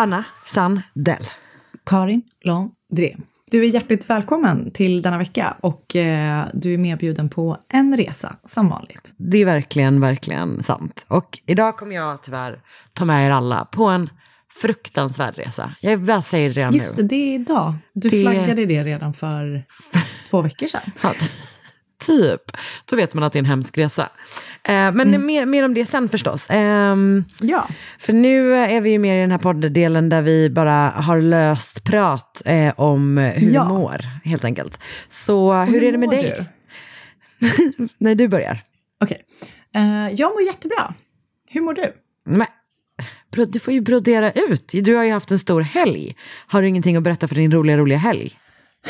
Anna Sandell. Karin Londré. Du är hjärtligt välkommen till denna vecka och eh, du är medbjuden på en resa som vanligt. Det är verkligen, verkligen sant. Och idag kommer jag tyvärr ta med er alla på en fruktansvärd resa. Jag bara säger det redan Just det, nu. det är idag. Du Det- flaggade det redan för två veckor sedan. Typ. Då vet man att det är en hemsk resa. Eh, men mer, mer om det sen förstås. Ehm, Ja, För nu är vi ju mer i den här podddelen där vi bara har löst prat eh, om hur Ja. vi mår, helt enkelt. Så hur, hur är det med dig? Nej, du börjar. okej. Eh, jag mår jättebra. Hur mår du? Men, du får ju brodera ut. Du har ju haft en stor helg. Har du ingenting att berätta för din roliga, roliga helg?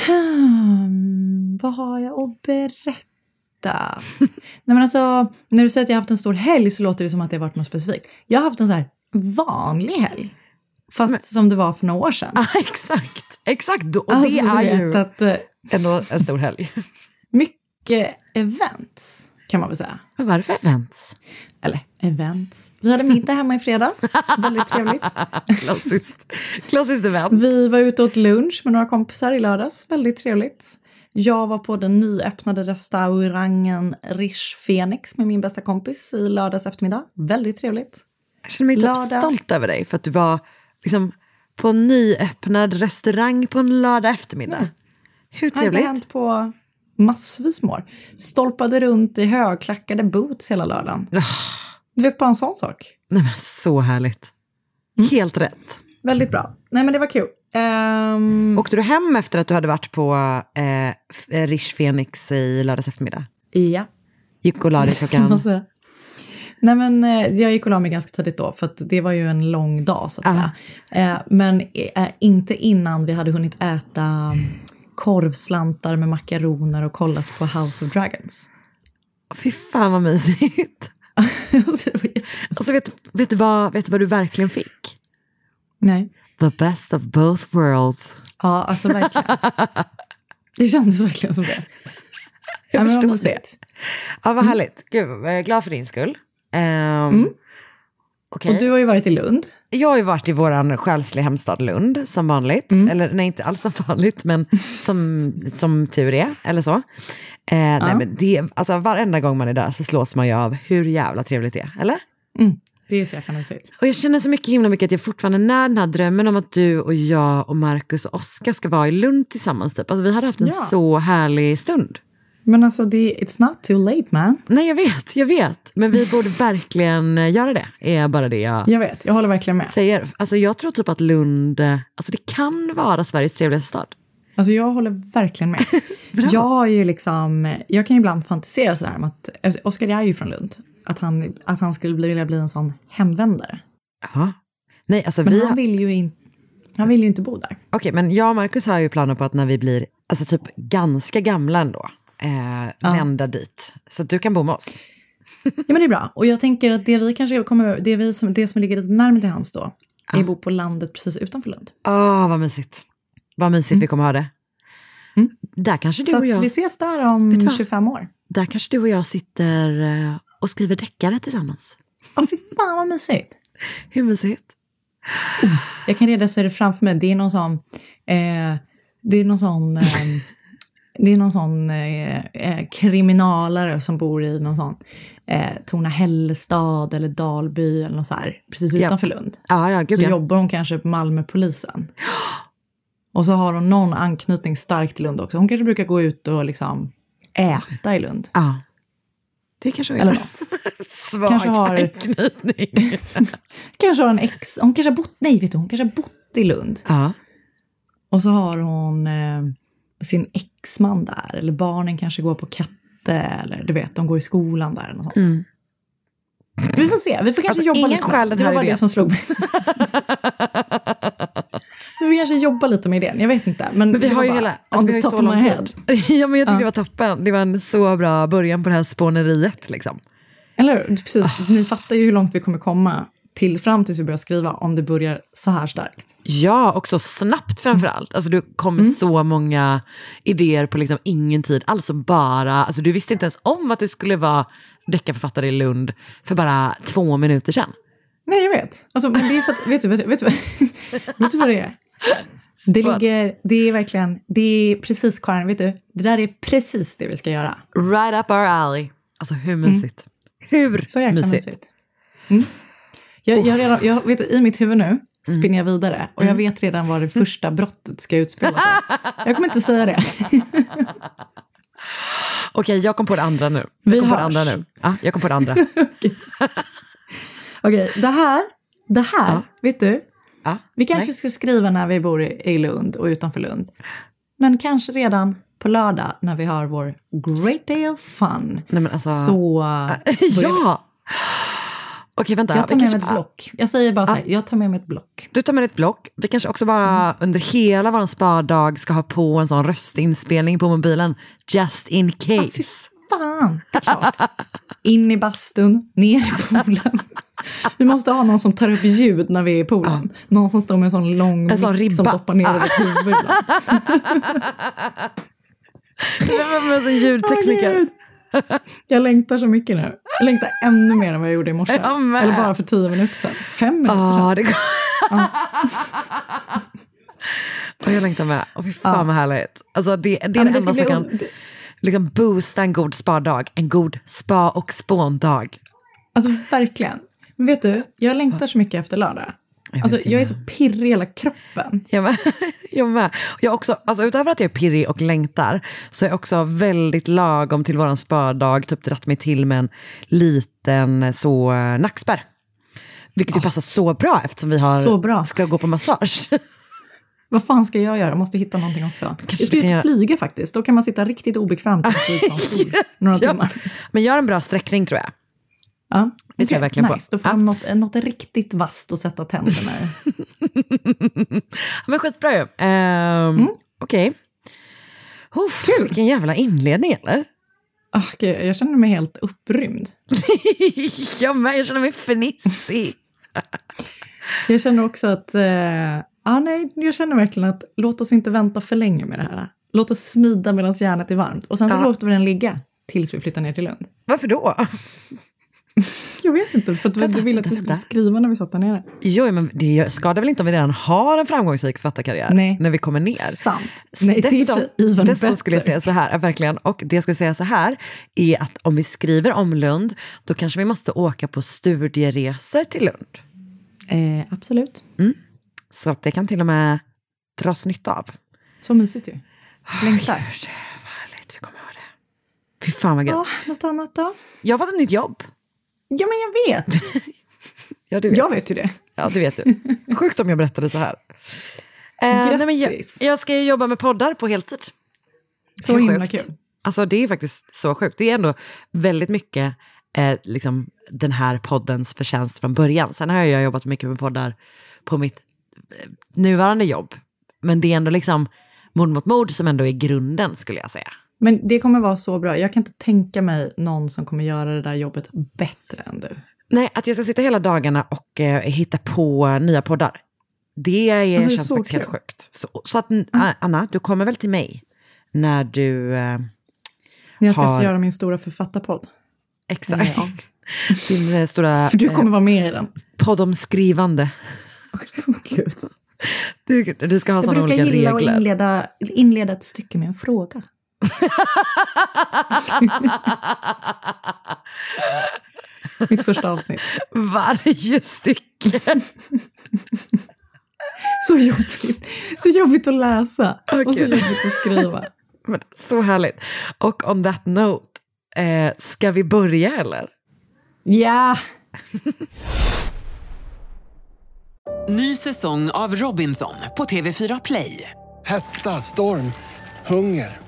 Hmm, vad har jag att berätta? Nej men alltså, när du säger att jag har haft en stor helg så låter det som att det har varit något specifikt. Jag har haft en så här vanlig helg. Fast som det var för några år sedan. Ja, exakt. Exakt. Då- Och Alltså, det är ju att eh, ändå en stor helg. mycket events kan man väl säga. Men för events? Eller events. Vi hade middag hemma i fredags. Väldigt trevligt. Klassiskt. Klassiskt event. Vi var ute och åt lunch med några kompisar i lördags. Väldigt trevligt. Jag var på den nyöppnade restaurangen Rish Phoenix med min bästa kompis i lördags eftermiddag. Väldigt trevligt. Jag känner mig typ Lördag. stolt över dig för att du var liksom, på en nyöppnad restaurang på en lördag eftermiddag. Hur Det har inte trevligt? hänt på massvis med år. Stolpade runt i högklackade boots hela lördagen. Du vet, bara en sån sak. Nej, men så härligt. Mm. Helt rätt. Väldigt bra. Nej, men det var kul. Um, Åkte du hem efter att du hade varit på eh, eh, Rish Phoenix i lördags eftermiddag? ja. Gick och la dig kan klockan... Nej men eh, jag gick och la mig ganska tidigt då för det var ju en lång dag så att Ja. säga. Eh, men eh, inte innan vi hade hunnit äta korvslantar med makaroner och kollat på House of Dragons. Fy fan vad mysigt. Alltså, vet, vet, du vad, vet du vad du verkligen fick? Nej. The best of both worlds. Ja, alltså verkligen. Det kändes verkligen som det. Jag Ja, förstår mysigt. Ja, vad härligt. Gud, jag är glad för din skull. Um, okej. Och du har ju varit i Lund. Jag har ju varit i vår själsliga hemstad Lund, som vanligt. Eller nej, inte alls som vanligt, men som, som tur är. Eller så. Eh, nej, men det, alltså, varenda gång man är där så slås man ju av hur jävla trevligt det är. Eller? Det är så jäkla mysigt. Och jag känner så mycket himla mycket att jag fortfarande när den här drömmen om att du och jag och Marcus och Oskar ska vara i Lund tillsammans. Typ. Alltså, vi hade haft en Ja. så härlig stund. Men alltså, det, it's not too late man. Nej, jag vet, jag vet. Men vi borde verkligen eh, göra det, är bara det jag Jag vet, jag håller verkligen med. säger. Alltså, jag tror typ att Lund, eh, alltså det kan vara Sveriges trevligaste stad. Alltså jag håller verkligen med. jag har ju liksom, jag kan ju ibland fantisera sådär om att, alltså Oskar är ju från Lund, att han, att han skulle vilja bli en sån hemvändare. Ja. Nej, alltså Men vi han har... vill ju inte, Han vill ju inte bo där. Okej, men jag och Markus har ju planer på att när vi blir alltså typ ganska gamla ändå, eh, vända dit. Så att du kan bo med oss. Ja men det är bra. Och jag tänker att det vi kanske kommer, det, vi som, det som ligger lite närmare till hans då, är att bo på landet precis utanför Lund. Åh, vad mysigt. Vad mysigt vi kommer ha det. Mm. Där kanske du Så och jag... vi ses där om Vet du vad? 25 år. Där kanske du och jag sitter eh, och skriver deckare tillsammans. Ja fy fan vad mysigt. Hur mysigt? Jag kan redan se det framför mig. Det är någon sån, eh, det är någon sån, eh, det är någon sån eh, eh, kriminalare som bor i någon sån eh, Torna Hällestad eller Dalby eller något så här, precis Ja. utanför Lund. Ja, ja, gud Så ja. jobbar hon kanske på Malmöpolisen. Och så har hon någon anknytning starkt till Lund också. Hon kanske brukar gå ut och liksom äta i Lund. ja. Det kanske Eller något. Svag Kanske har- anknytning. Kanske har en ex, hon kanske har bott, nej vet du, hon kanske har bott i Lund. ja. Och så har hon eh, sin exman där, eller barnen kanske går på katte, eller du vet, de går i skolan där något sånt. Vi får se, vi får kanske Alltså, jobba ingen lite med den Det var bara det som slog mig. vi kanske jobba lite med idén, jag vet inte. Men, Men vi det har ju bara hela, alltså vi har ju så lång tid. ja, men jag tyckte Ja. det var toppen. Det var en så bra början på det här spåneriet liksom. Eller hur? Precis, Ah. ni fattar ju hur långt vi kommer komma till fram tills vi börjar skriva om det börjar så här starkt. Ja, och så snabbt framför allt. Alltså du kom med så många idéer på liksom ingen tid. Alltså bara, alltså du visste inte ens om att du skulle vara deckarförfattare i Lund för bara två minuter sedan. Nej, jag vet. Alltså, men det är för att, vet, du, vet, du, vet, du, vet du vad det är? Det ligger, det är verkligen, det är precis Karin, vet du, det där är precis det vi ska göra. Right up our alley. Alltså hur mysigt? Hur Så jäkla mysigt? mysigt. Mm. Jag, jag, redan, jag vet, du, I mitt huvud nu spinner jag vidare och jag vet redan var det första brottet ska utspela sig. Jag kommer inte säga det. Okej, jag kom på det andra nu. Vi jag kom på det hörs. andra nu. Ja, jag kom på det andra. Okej, det här, det här, vet du, Ja, vi kanske nej. ska skriva när vi bor i Lund och utanför Lund. Men kanske redan på lördag när vi har vår Great Day of Fun. Nej, men alltså, Så vi. ja! Okej, vänta. Jag tar med mig ett bara- block. Jag säger bara så här, jag tar med mig ett block. Du tar med ett block. Vi kanske också bara Mm. under hela vår spardag ska ha på en sån röstinspelning på mobilen. Just in case. Fan, det är klart. In i bastun, ner i poolen. Vi måste ha någon som tar upp ljud när vi är i poolen. Någon som står med en sån lång En sån mick som ribba. doppar ner över ett huvud ibland. Vem är en ljudtekniker? Jag längtar så mycket nu. Jag längtar ännu mer än vad jag gjorde i morse. Eller bara för tio minuter sedan. Fem minuter sedan. Ja, det går. Och jag längtar med. Och fy fan vad härligt. Alltså det, det är Ja, det enda som kan liksom boosta en god spardag. En god spa och spåndag. Alltså verkligen. Men vet du, jag längtar så mycket efter lördag. Alltså vet, jag jag är så pirrig i hela kroppen. Jag med. Jag med. Jag också, alltså utöver att jag är pirrig och längtar så är jag också väldigt lagom till våran spardag typ dratt mig till med en liten så eh, nackspärr. Vilket ju passar så bra eftersom vi har, ska gå på massage. Vad fan ska jag göra? Jag måste hitta någonting också. Kanske jag ska ut och flyga faktiskt. Då kan man sitta riktigt obekvämt på några Ja. timmar. Men gör en bra sträckning tror jag. Ja, Det tror jag verkligen på. nice. Då får Ja. man något, något riktigt vasst att sätta tänderna i. Ja, Men skitbra ju. Ehm, Okej. Uff, Vilken jävla inledning eller? Ah, gud, jag känner mig helt upprymd. jag med, jag känner mig fnissig. Jag känner också att, eh, ah, nej, jag känner verkligen att låt oss inte vänta för länge med det här. Låt oss smida medan järnet är varmt. Och sen så Ja. låter vi den ligga tills vi flyttar ner till Lund. Varför då? Jag vet inte, för att Vänta, du ville att vi vänta, skulle vänta. skriva när vi satt där nere. Jo, men det skadar väl inte om vi redan har en framgångsrik författarkarriär Nej. när vi kommer ner. Sant. Nej, det dessutom, even dessutom skulle jag säga så här, verkligen, och det jag skulle säga så här är att om vi skriver om Lund, då kanske vi måste åka på studieresor till Lund. Eh, absolut. Så att det kan till och med dras nytta av. Så mysigt ju. Längtar. Gud, vad härligt vi kommer ha det. Fy fan vad gött. Ja, något annat då? Jag har fått ett nytt jobb. Ja, men jag vet. Ja, du vet. Jag vet ju det. Ja, det vet du. Sjukt om jag berättade så här. Eh, nej, men jag, jag ska ju jobba med poddar på heltid. Så Hur himla sjukt? kul. Alltså det är faktiskt så sjukt. Det är ändå väldigt mycket eh, liksom, den här poddens förtjänst från början. Sen har jag jobbat mycket med poddar på mitt nuvarande jobb. Men det är ändå liksom mord mot mord som ändå är grunden skulle jag säga. Men det kommer vara så bra. Jag kan inte tänka mig någon som kommer göra det där jobbet bättre än du. Nej, att jag ska sitta hela dagarna och eh, hitta på nya poddar. Det, är, Alltså, det känns faktiskt helt kul. sjukt. Så, så att, Ä- Anna, du kommer väl till mig när du... Eh, När jag ska Har- göra min stora författarpodd. exakt. Ja. Din eh, stora För du eh, kommer vara med i den. podd om skrivande. Gud. Du, du ska ha Jag sådana brukar olika gilla att regler. inleda, inleda ett stycke med en fråga. Mitt första avsnitt. Varje stycke. Så jobbigt. Så jobbigt att läsa och så jobbigt att skriva. Men, så härligt. Och on that note, eh, ska vi börja eller? Ja! Ny säsong av Robinson på TV4 Play. Hetta, storm, hunger.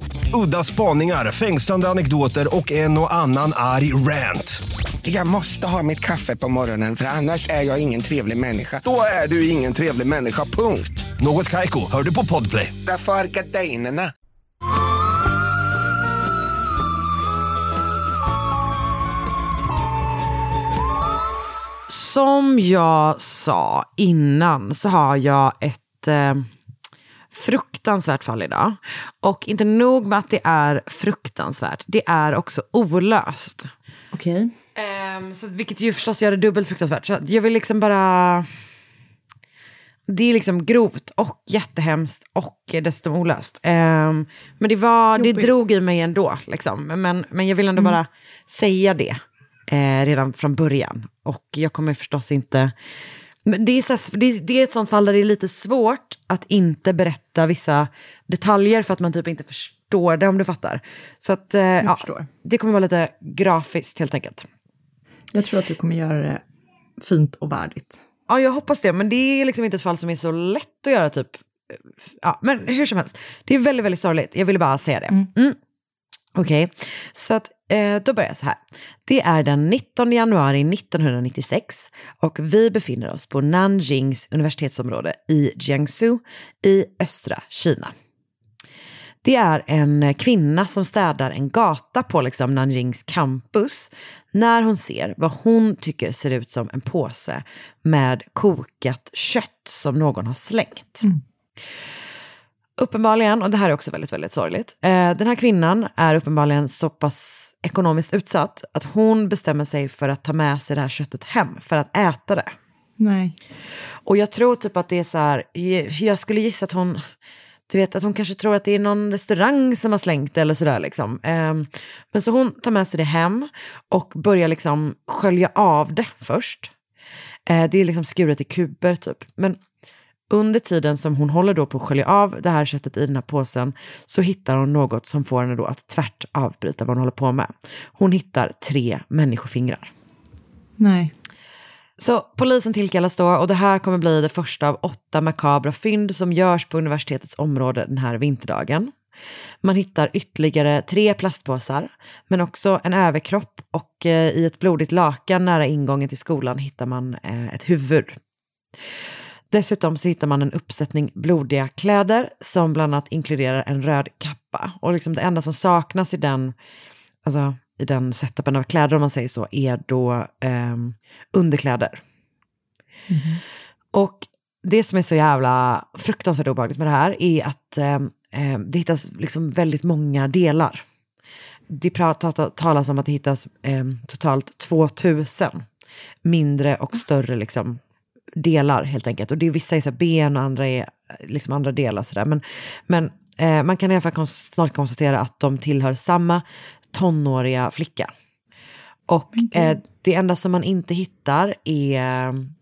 Udda spaningar, fängslande anekdoter och en och annan arg rant. Jag måste ha mitt kaffe på morgonen för annars är jag ingen trevlig människa. Då är du ingen trevlig människa, punkt. Något Kaiko, hör du på Podplay. Därför är gardinerna. Som jag sa innan så har jag ett eh, fruktansvärt fall idag. Och inte nog med att det är fruktansvärt, det är också olöst. Okej. Ehm, så, vilket ju förstås gör det dubbelt fruktansvärt. Så jag vill liksom bara... Det är liksom grovt och jättehemskt och dessutom olöst. Ehm, men det, var, det drog i mig ändå. Liksom. Men, men jag vill ändå bara säga det eh, redan från början. Och jag kommer förstås inte... Men det, är så det, är, ett sånt fall där det är lite svårt att inte berätta vissa detaljer för att man typ inte förstår det om du fattar. Så att, eh, ja, det kommer vara lite grafiskt helt enkelt. Jag tror att du kommer göra det fint och värdigt. Ja, jag hoppas det, men det är liksom inte ett fall som är så lätt att göra typ. Ja, men hur som helst, det är väldigt, väldigt sorgligt. Jag ville bara säga det. Mm. Okej, så att eh, då börjar jag så här. Det är den 19 januari 1996 och vi befinner oss på Nanjings universitetsområde i Jiangsu i östra Kina. Det är en kvinna som städar en gata på liksom Nanjings campus när hon ser vad hon tycker ser ut som en påse med kokat kött som någon har slängt. Mm. Uppenbarligen, och det här är också väldigt, väldigt sorgligt, eh, den här kvinnan är uppenbarligen så pass ekonomiskt utsatt att hon bestämmer sig för att ta med sig det här köttet hem för att äta det. Nej. Och jag tror typ att det är så här, jag skulle gissa att hon, du vet att hon kanske tror att det är någon restaurang som har slängt det eller sådär liksom. Ehm, Men så hon tar med sig det hem och börjar liksom skölja av det först. Eh, Det är liksom skuret i kuber typ. Men under tiden som hon håller då på att skölja av det här köttet i den här påsen så hittar hon något som får henne då att tvärt avbryta vad hon håller på med. Hon hittar tre människofingrar. Nej. Så polisen tillkallas då och det här kommer bli det första av åtta makabra fynd som görs på universitetets område den här vinterdagen. Man hittar ytterligare tre plastpåsar, men också en överkropp och eh, i ett blodigt lakan nära ingången till skolan hittar man eh, ett huvud. Dessutom så hittar man en uppsättning blodiga kläder som bland annat inkluderar en röd kappa. Och liksom det enda som saknas i den, alltså, i den setupen av kläder om man säger så är då ehm, underkläder. Och det som är så jävla fruktansvärt obehagligt med det här är att ehm, det hittas liksom väldigt många delar. Det talas om att det hittas ehm, totalt 2000 mindre och större liksom, delar helt enkelt. Och det är vissa är så ben och andra är liksom andra delar. Så där. Men, men eh, man kan i alla fall kons- snart konstatera att de tillhör samma tonåriga flicka. Och eh, det enda som man inte hittar är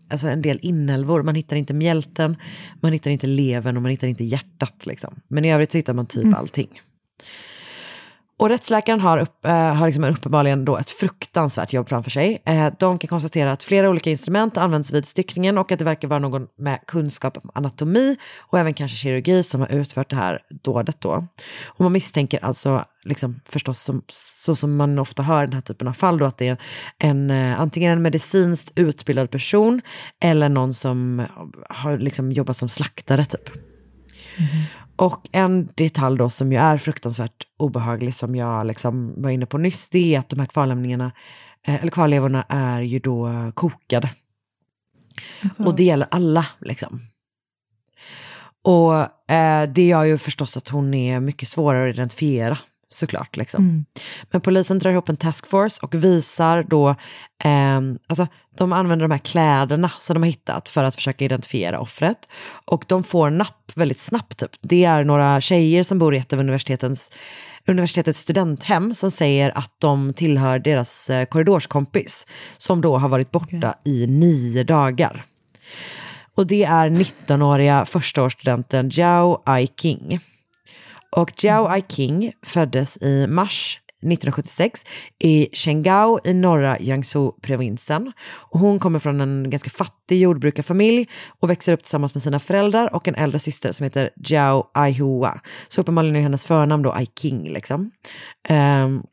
alltså en del inälvor. Man hittar inte mjälten, man hittar inte levern och man hittar inte hjärtat. Liksom. Men i övrigt så hittar man typ allting. Och rättsläkaren har, upp, eh, har liksom uppenbarligen då ett fruktansvärt jobb framför sig. Eh, de kan konstatera att flera olika instrument används vid styckningen och att det verkar vara någon med kunskap om anatomi och även kanske kirurgi som har utfört det här dådet då. Och man misstänker alltså, liksom, förstås som, så som man ofta hör i den här typen av fall då, att det är en, eh, antingen en medicinskt utbildad person eller någon som har liksom jobbat som slaktare typ. Mm-hmm. Och en detalj då som ju är fruktansvärt obehaglig som jag liksom var inne på nyss, det är att de här kvarlämningarna, eh, eller kvarlevorna är ju då kokade. Alltså, Och det gäller alla liksom. Och eh, det gör ju förstås att hon är mycket svårare att identifiera såklart. Liksom. Mm. Men polisen drar ihop en taskforce och visar då, eh, alltså de använder de här kläderna som de har hittat för att försöka identifiera offret. Och de får napp väldigt snabbt. Typ. Det är några tjejer som bor i ett av universitetens, universitetets studenthem som säger att de tillhör deras eh, korridorskompis som då har varit borta i nio dagar. Och det är 19-åriga förstaårsstudenten Jiao Ai King. Och Jiao Ai King föddes i mars 1976 i Chengao i norra Jiangsu-provinsen. Hon kommer från en ganska fattig jordbrukarfamilj och växer upp tillsammans med sina föräldrar och en äldre syster som heter Jiao Aihua. Så uppenbarligen är hennes förnamn då Ai King. Liksom. Ehm,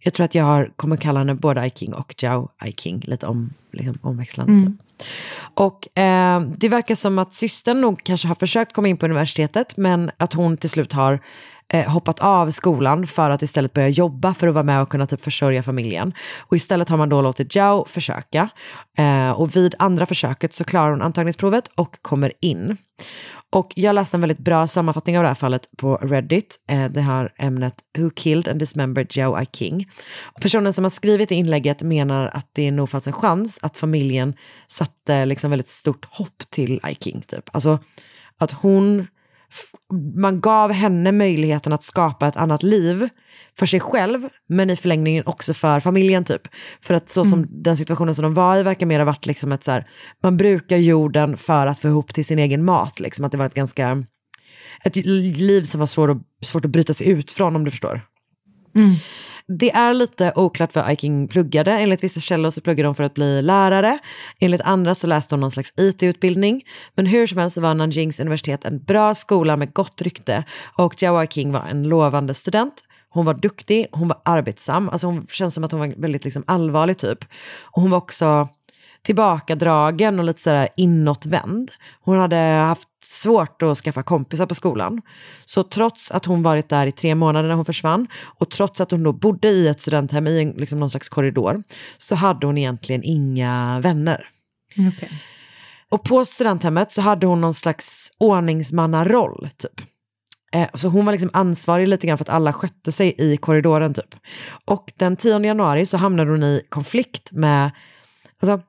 jag tror att jag har, kommer kalla henne både Ai King och Jiao Ai King, lite om, liksom, omväxlande. Typ. Och eh, det verkar som att systern nog kanske har försökt komma in på universitetet men att hon till slut har eh, hoppat av skolan för att istället börja jobba för att vara med och kunna typ försörja familjen. Och istället har man då låtit Jao försöka. Eh, och vid andra försöket så klarar hon antagningsprovet och kommer in. Och jag läste en väldigt bra sammanfattning av det här fallet på Reddit. Eh, det här ämnet Who killed and dismembered Joe I. King. Personen som har skrivit i inlägget menar att det nog fanns en chans att familjen satte liksom väldigt stort hopp till I. King. Typ. Alltså att hon, man gav henne möjligheten att skapa ett annat liv för sig själv, men i förlängningen också för familjen typ. För att så som den situationen som de var i verkar mer ha varit liksom ett så här, man brukar jorden för att få ihop till sin egen mat, liksom att det var ett ganska, ett liv som var svårt att, svårt att bryta sig ut från om du förstår. Det är lite oklart vad Iking pluggade. Enligt vissa källor så pluggade hon för att bli lärare. Enligt andra så läste hon någon slags IT-utbildning. Men hur som helst så var Nanjings universitet en bra skola med gott rykte. Och Jiao King var en lovande student. Hon var duktig, hon var arbetsam. Alltså hon känns som att hon var väldigt liksom allvarlig typ. Och hon var också tillbakadragen och lite sådär inåtvänd. Hon hade haft svårt att skaffa kompisar på skolan. Så trots att hon varit där i tre månader när hon försvann och trots att hon då bodde i ett studenthem i en, liksom någon slags korridor så hade hon egentligen inga vänner. okej. Och på studenthemmet så hade hon någon slags ordningsmannaroll typ. Eh, så hon var liksom ansvarig lite grann för att alla skötte sig i korridoren typ. Och den 10 januari så hamnade hon i konflikt med, alltså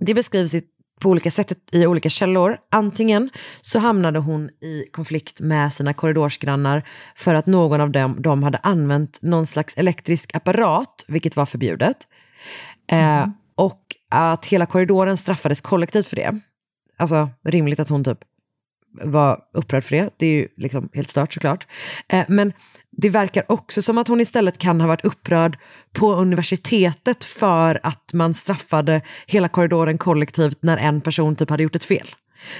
det beskrivs i, på olika sätt i olika källor. Antingen så hamnade hon i konflikt med sina korridorsgrannar för att någon av dem, dem hade använt någon slags elektrisk apparat, vilket var förbjudet. Eh, och att hela korridoren straffades kollektivt för det. Alltså rimligt att hon typ var upprörd för det. Det är ju liksom helt stört såklart. Eh, men det verkar också som att hon istället kan ha varit upprörd på universitetet för att man straffade hela korridoren kollektivt när en person typ hade gjort ett fel.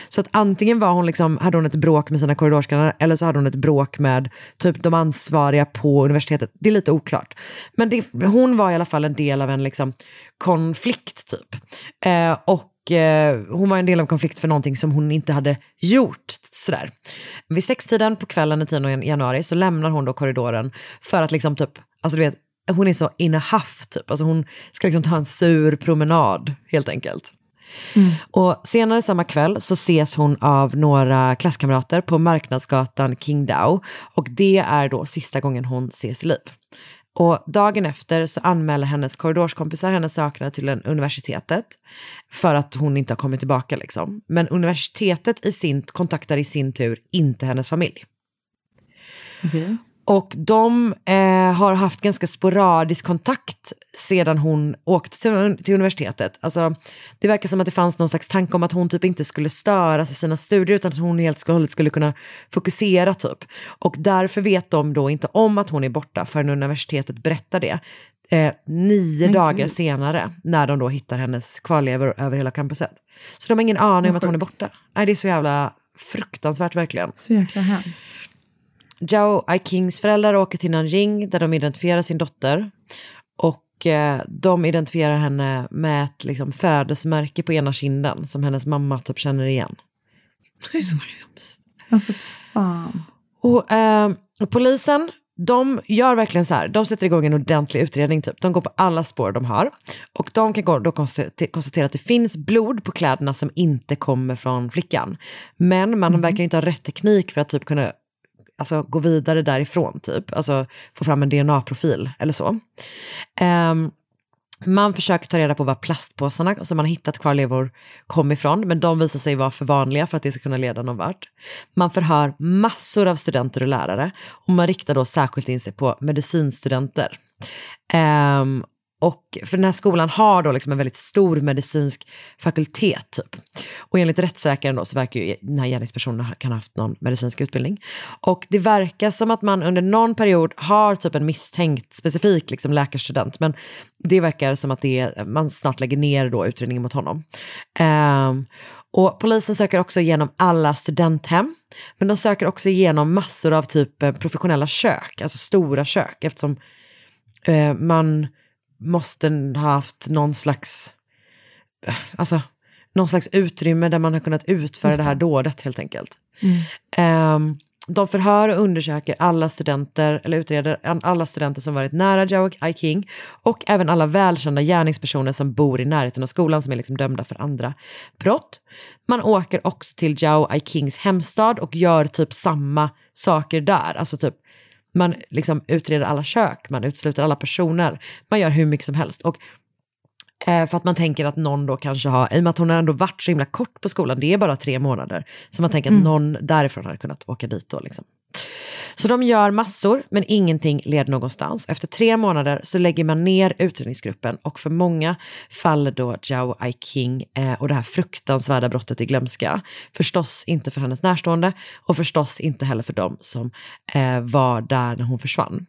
Så att antingen var hon liksom, hade hon ett bråk med sina korridorsgrannar eller så hade hon ett bråk med typ de ansvariga på universitetet. Det är lite oklart. Men det, hon var i alla fall en del av en liksom konflikt typ. Eh, och eh, hon var en del av konflikt för någonting som hon inte hade gjort. Sådär. Vid sextiden på kvällen den 10 januari så lämnar hon då korridoren för att liksom typ, alltså du vet, hon är så in a huff typ. Alltså hon ska liksom ta en sur promenad helt enkelt. Och senare samma kväll så ses hon av några klasskamrater på marknadsgatan Qingdao och det är då sista gången hon ses i liv. Och dagen efter så anmäler hennes korridorskompisar hennes saknad till en universitetet för att hon inte har kommit tillbaka liksom. Men universitetet i sin, kontaktar i sin tur inte hennes familj. Okej. Och de eh, har haft ganska sporadisk kontakt sedan hon åkte till, till universitetet. Alltså, det verkar som att det fanns någon slags tanke om att hon typ inte skulle störas i sina studier utan att hon helt och hållet skulle kunna fokusera typ. Och därför vet de då inte om att hon är borta förrän universitetet berättar det. Eh, nio Men dagar senare när de då hittar hennes kvarlevor över hela campuset. Så de har ingen aning om att hon är borta. Nej, det är så jävla fruktansvärt verkligen. Så jäkla hemskt. Zhao Aikings föräldrar åker till Nanjing där de identifierar sin dotter. Och eh, de identifierar henne med ett liksom, födelsemärke på ena kinden som hennes mamma typ känner igen. Det är så hemskt. Alltså fan. Och, eh, och polisen, de gör verkligen så här, de sätter igång en ordentlig utredning typ. De går på alla spår de har. Och de kan gå, då konstatera konstatera att det finns blod på kläderna som inte kommer från flickan. Men man verkar inte ha rätt teknik för att typ kunna alltså, gå vidare därifrån typ. Alltså få fram en DNA-profil eller så. Um, man försöker ta reda på var plastpåsarna som man har hittat kvarlevor kom ifrån, men de visar sig vara för vanliga för att det ska kunna leda någon vart. Man förhör massor av studenter och lärare och man riktar då särskilt in sig på medicinstudenter. Um, och för den här skolan har då liksom en väldigt stor medicinsk fakultet typ. Och enligt rättssäkaren då så verkar ju e- den här gärningspersonen ha- kan ha haft någon medicinsk utbildning. Och det verkar som att man under någon period har typ en misstänkt specifik liksom läkarstudent. Men det verkar som att det är, man snart lägger ner då utredningen mot honom. Ehm, och polisen söker också igenom alla studenthem. Men de söker också igenom massor av typ eh, professionella kök, alltså stora kök. Eftersom eh, man måste ha haft någon slags, alltså, någon slags utrymme där man har kunnat utföra Just det här det. dådet helt enkelt. Mm. Ehm, de förhör och undersöker alla studenter, eller utreder alla studenter som varit nära Zhao Aiking och även alla välkända gärningspersoner som bor i närheten av skolan som är liksom dömda för andra brott. Man åker också till Zhao Aikings hemstad och gör typ samma saker där. Alltså typ man liksom utreder alla kök, man utesluter alla personer, man gör hur mycket som helst. Och Eh, för att man tänker att någon då kanske har, i och med att hon har ändå varit så himla kort på skolan, det är bara tre månader, så man tänker att någon därifrån hade kunnat åka dit då. Liksom. Så de gör massor, men ingenting leder någonstans. Efter tre månader så lägger man ner utredningsgruppen och för många faller då Zhao Aiking eh, och det här fruktansvärda brottet i glömska. Förstås inte för hennes närstående och förstås inte heller för dem som eh, var där när hon försvann.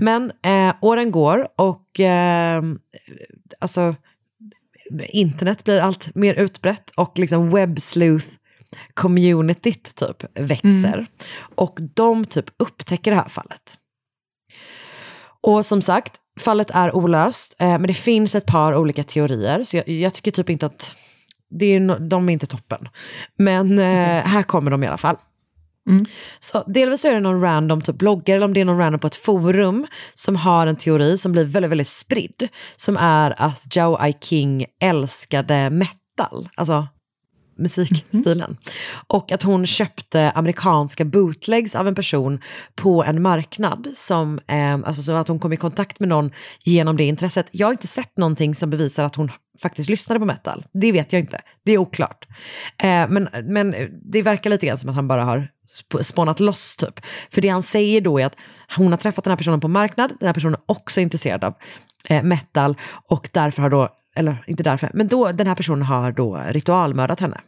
Men eh, åren går och eh, alltså, internet blir allt mer utbrett och liksom webbsleuth communityt typ växer. Och de typ upptäcker det här fallet. Och som sagt, fallet är olöst, eh, men det finns ett par olika teorier, så jag, jag tycker typ inte att det är, no, de är inte toppen. Men eh, här kommer de i alla fall. Så delvis är det någon random typ blogger eller om det är någon random på ett forum som har en teori som blir väldigt, väldigt spridd. Som är att Zhao Aiking älskade metal, alltså musikstilen. Och att hon köpte amerikanska bootlegs av en person på en marknad. Som, eh, alltså så att hon kom i kontakt med någon genom det intresset. Jag har inte sett någonting som bevisar att hon faktiskt lyssnade på metal. Det vet jag inte. Det är oklart. Eh, men, men det verkar lite grann som att han bara har sp- spånat loss typ. För det han säger då är att hon har träffat den här personen på marknad. Den här personen är också intresserad av eh, metal och därför har då, eller inte därför, men då den här personen har då ritualmördat henne.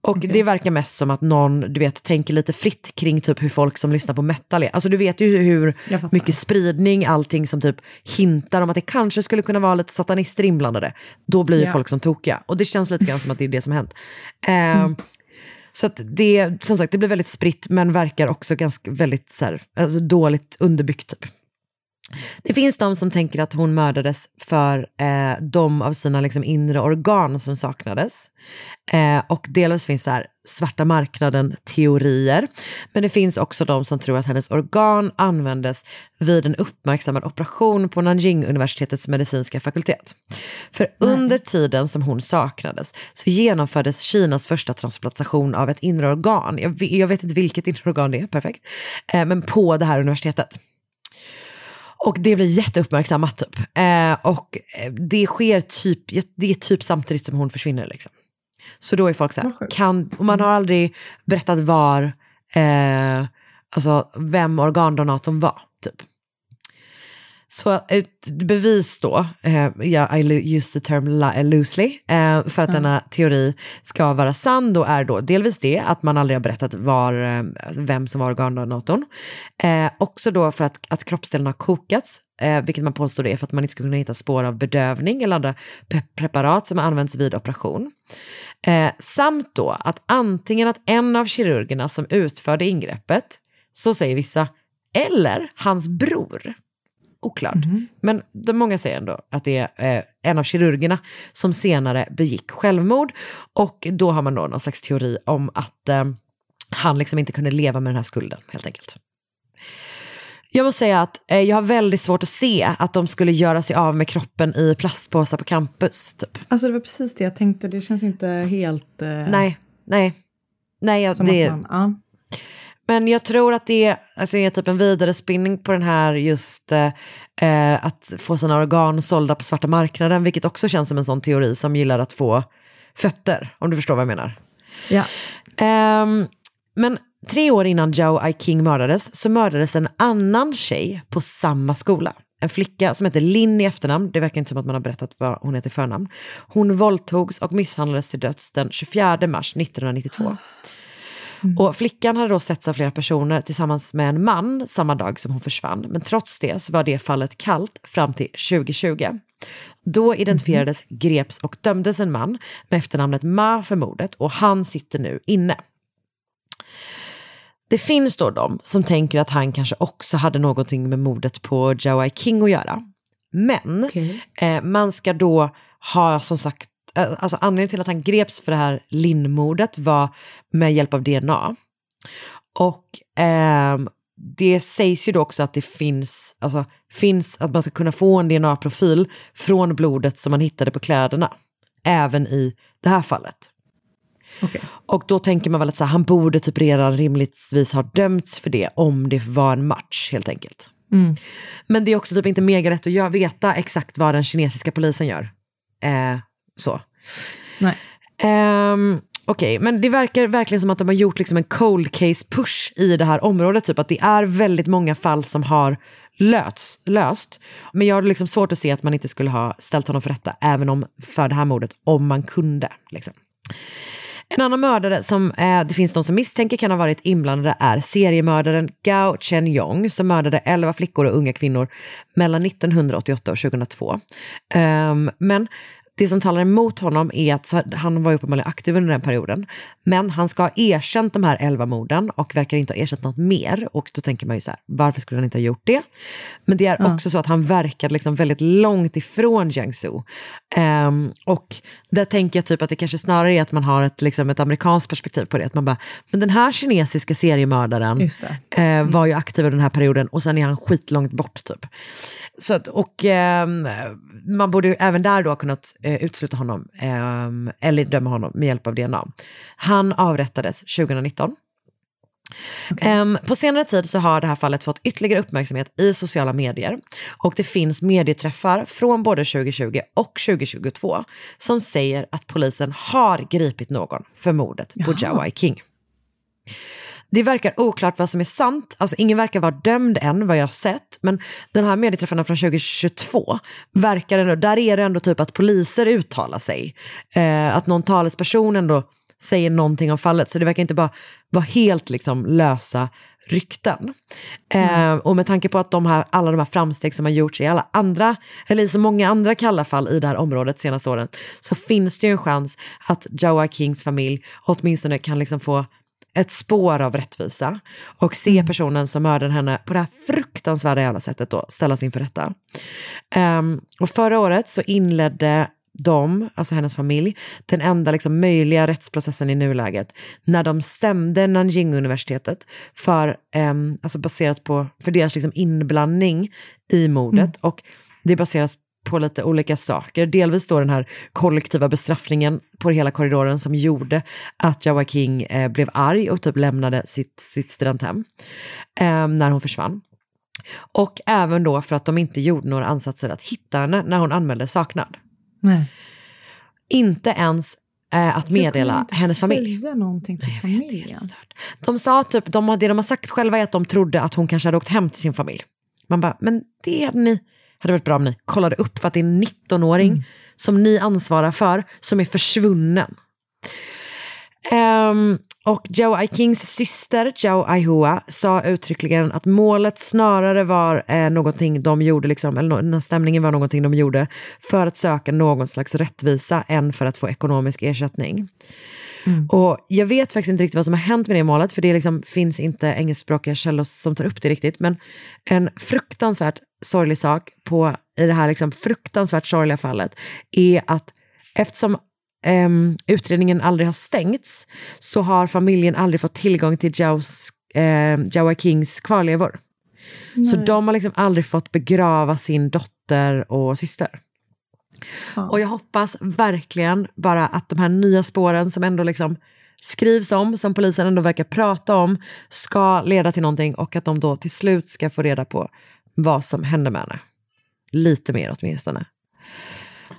Och det verkar mest som att någon, du vet, tänker lite fritt kring typ hur folk som lyssnar på metal är. Alltså du vet ju hur mycket spridning, allting som typ hintar om att det kanske skulle kunna vara lite satanister inblandade. Då blir ju Ja. folk som tokiga. Och det känns lite grann som att det är det som hänt. Eh, Så att det, som sagt, det blir väldigt spritt men verkar också ganska väldigt så här, alltså dåligt underbyggt typ. Det finns de som tänker att hon mördades för eh, de av sina liksom, inre organ som saknades. Eh, och delvis finns så här svarta marknaden-teorier. Men det finns också de som tror att hennes organ användes vid en uppmärksammad operation på Nanjing-universitetets medicinska fakultet. För under tiden som hon saknades så genomfördes Kinas första transplantation av ett inre organ. Jag, jag vet inte vilket inre organ det är, perfekt. Eh, men på det här universitetet. Och det blir jätteuppmärksammat typ. Eh, och eh, det sker typ, det är typ samtidigt som hon försvinner liksom. Så då är folk så här, kan, och man har aldrig berättat var, eh, alltså vem organdonatorn var. Typ. Så ett bevis då, eh, ja, I use the term li- loosely, eh, för att denna teori ska vara sann då är då delvis det att man aldrig har berättat var, eh, vem som var organdonatorn. Eh, också då för att, att kroppsdelen har kokats, eh, vilket man påstår det är för att man inte ska kunna hitta spår av bedövning eller andra pe- preparat som används vid operation. Eh, samt då att antingen att en av kirurgerna som utförde ingreppet, så säger vissa, eller hans bror oklart. Men de många säger ändå att det är eh, en av kirurgerna som senare begick självmord. Och då har man då någon slags teori om att eh, han liksom inte kunde leva med den här skulden helt enkelt. Jag måste säga att eh, jag har väldigt svårt att se att de skulle göra sig av med kroppen i plastpåsar på campus. Typ. Alltså det var precis det jag tänkte, det känns inte helt... Eh, Nej, nej. Nej, jag, som det, att man, ja. Men jag tror att det alltså, är typ en vidare spinning på den här just eh, eh, att få sina organ sålda på svarta marknaden, vilket också känns som en sån teori som gillar att få fötter, om du förstår vad jag menar. Ja. Ehm, men tre år innan Joe I. King mördades så mördades en annan tjej på samma skola. En flicka som heter Lynn i efternamn, det verkar inte som att man har berättat vad hon heter i förnamn. Hon våldtogs och misshandlades till döds den 24 mars 1992. Och flickan hade då setts av flera personer tillsammans med en man samma dag som hon försvann. Men trots det så var det fallet kallt fram till 2020. Då identifierades, greps och dömdes en man med efternamnet Ma för mordet och han sitter nu inne. Det finns då de som tänker att han kanske också hade någonting med mordet på Joe King att göra. Men eh, man ska då ha som sagt, alltså anledningen till att han greps för det här Linn-mordet var med hjälp av DNA. Och ehm, det sägs ju då också att det finns, alltså, finns att man ska kunna få en DNA-profil från blodet som man hittade på kläderna. Även i det här fallet. Och då tänker man väl att så här, han borde typ redan rimligtvis ha dömts för det om det var en match helt enkelt. Mm. Men det är också typ inte mega rätt att göra, veta exakt vad den kinesiska polisen gör. Eh, så. Nej. Um, Okej, men det verkar verkligen som att de har gjort liksom en cold case push i det här området. Typ att det är väldigt många fall som har löts, löst. Men jag har liksom svårt att se att man inte skulle ha ställt honom för rätta, även om för det här mordet, om man kunde. Liksom. En annan mördare som eh, det finns de som misstänker kan ha varit inblandade är seriemördaren Gao Chen-Yong som mördade 11 flickor och unga kvinnor mellan 1988 och 2002. Um, ehm, men det som talar emot honom är att han var uppenbarligen aktiv under den perioden. Men han ska ha erkänt de här 11 morden och verkar inte ha erkänt något mer. Och då tänker man ju så här, varför skulle han inte ha gjort det? Men det är Ja. också så att han verkade liksom väldigt långt ifrån Jiangsu. Ehm, och där tänker jag typ att det kanske snarare är att man har ett, liksom ett amerikanskt perspektiv på det. Att man bara, men den här kinesiska seriemördaren det. eh, var ju aktiv under den här perioden och sen är han skitlångt bort typ. Så att, och ehm, man borde ju även där då ha kunnat eh, utesluta honom ehm, eller döma honom med hjälp av DNA. Han avrättades 2019. Ehm, på senare tid så har det här fallet fått ytterligare uppmärksamhet i sociala medier och det finns medieträffar från både 2020 och 2022 som säger att polisen har gripit någon för mordet på. Jawai King. Det verkar oklart vad som är sant, alltså ingen verkar vara dömd än vad jag har sett, men den här medieträffarna från 2022 verkar ändå, där är det ändå typ att poliser uttalar sig. Eh, att någon talesperson ändå säger någonting om fallet, så det verkar inte bara vara helt liksom lösa rykten. Eh, och med tanke på att de här, alla de här framsteg som har gjorts i alla andra, eller i så många andra kalla fall i det här området senaste åren, så finns det ju en chans att Joa Kings familj åtminstone kan liksom få ett spår av rättvisa och se personen som mördade henne på det här fruktansvärda jävla sättet då ställas inför rätta. Ehm, och förra året så inledde de, alltså hennes familj, den enda liksom möjliga rättsprocessen i nuläget när de stämde Nanjing-universitetet för, ehm, alltså baserat på, för deras liksom inblandning i mordet. Och det baseras på lite olika saker. Delvis då den här kollektiva bestraffningen på hela korridoren som gjorde att Jawa King eh, blev arg och typ lämnade sitt, sitt studenthem eh, när hon försvann. Och även då för att de inte gjorde några ansatser att hitta henne när hon anmälde saknad. Nej. Inte ens eh, att meddela hennes familj. säga någonting till familjen. De sa typ, de, det de har sagt själva är att de trodde att hon kanske hade åkt hem till sin familj. Man bara, men det hade ni, hade varit bra om ni kollade upp för att det är en 19-åring som ni ansvarar för som är försvunnen. Ehm, och Joe Ikings syster, Joe Aihua, sa uttryckligen att målet snarare var eh, någonting de gjorde, liksom, eller no- den här stämningen var någonting de gjorde för att söka någon slags rättvisa än för att få ekonomisk ersättning. Och jag vet faktiskt inte riktigt vad som har hänt med det målet, för det liksom finns inte engelskspråkiga källor som tar upp det riktigt. Men en fruktansvärt sorglig sak på, i det här liksom fruktansvärt sorgliga fallet är att eftersom ehm, utredningen aldrig har stängts så har familjen aldrig fått tillgång till Joes, eh, Joa Kings kvarlevor. Så Nej. de har liksom aldrig fått begrava sin dotter och syster. Och jag hoppas verkligen bara att de här nya spåren som ändå liksom skrivs om, som polisen ändå verkar prata om, ska leda till någonting och att de då till slut ska få reda på vad som hände med henne. Lite mer åtminstone.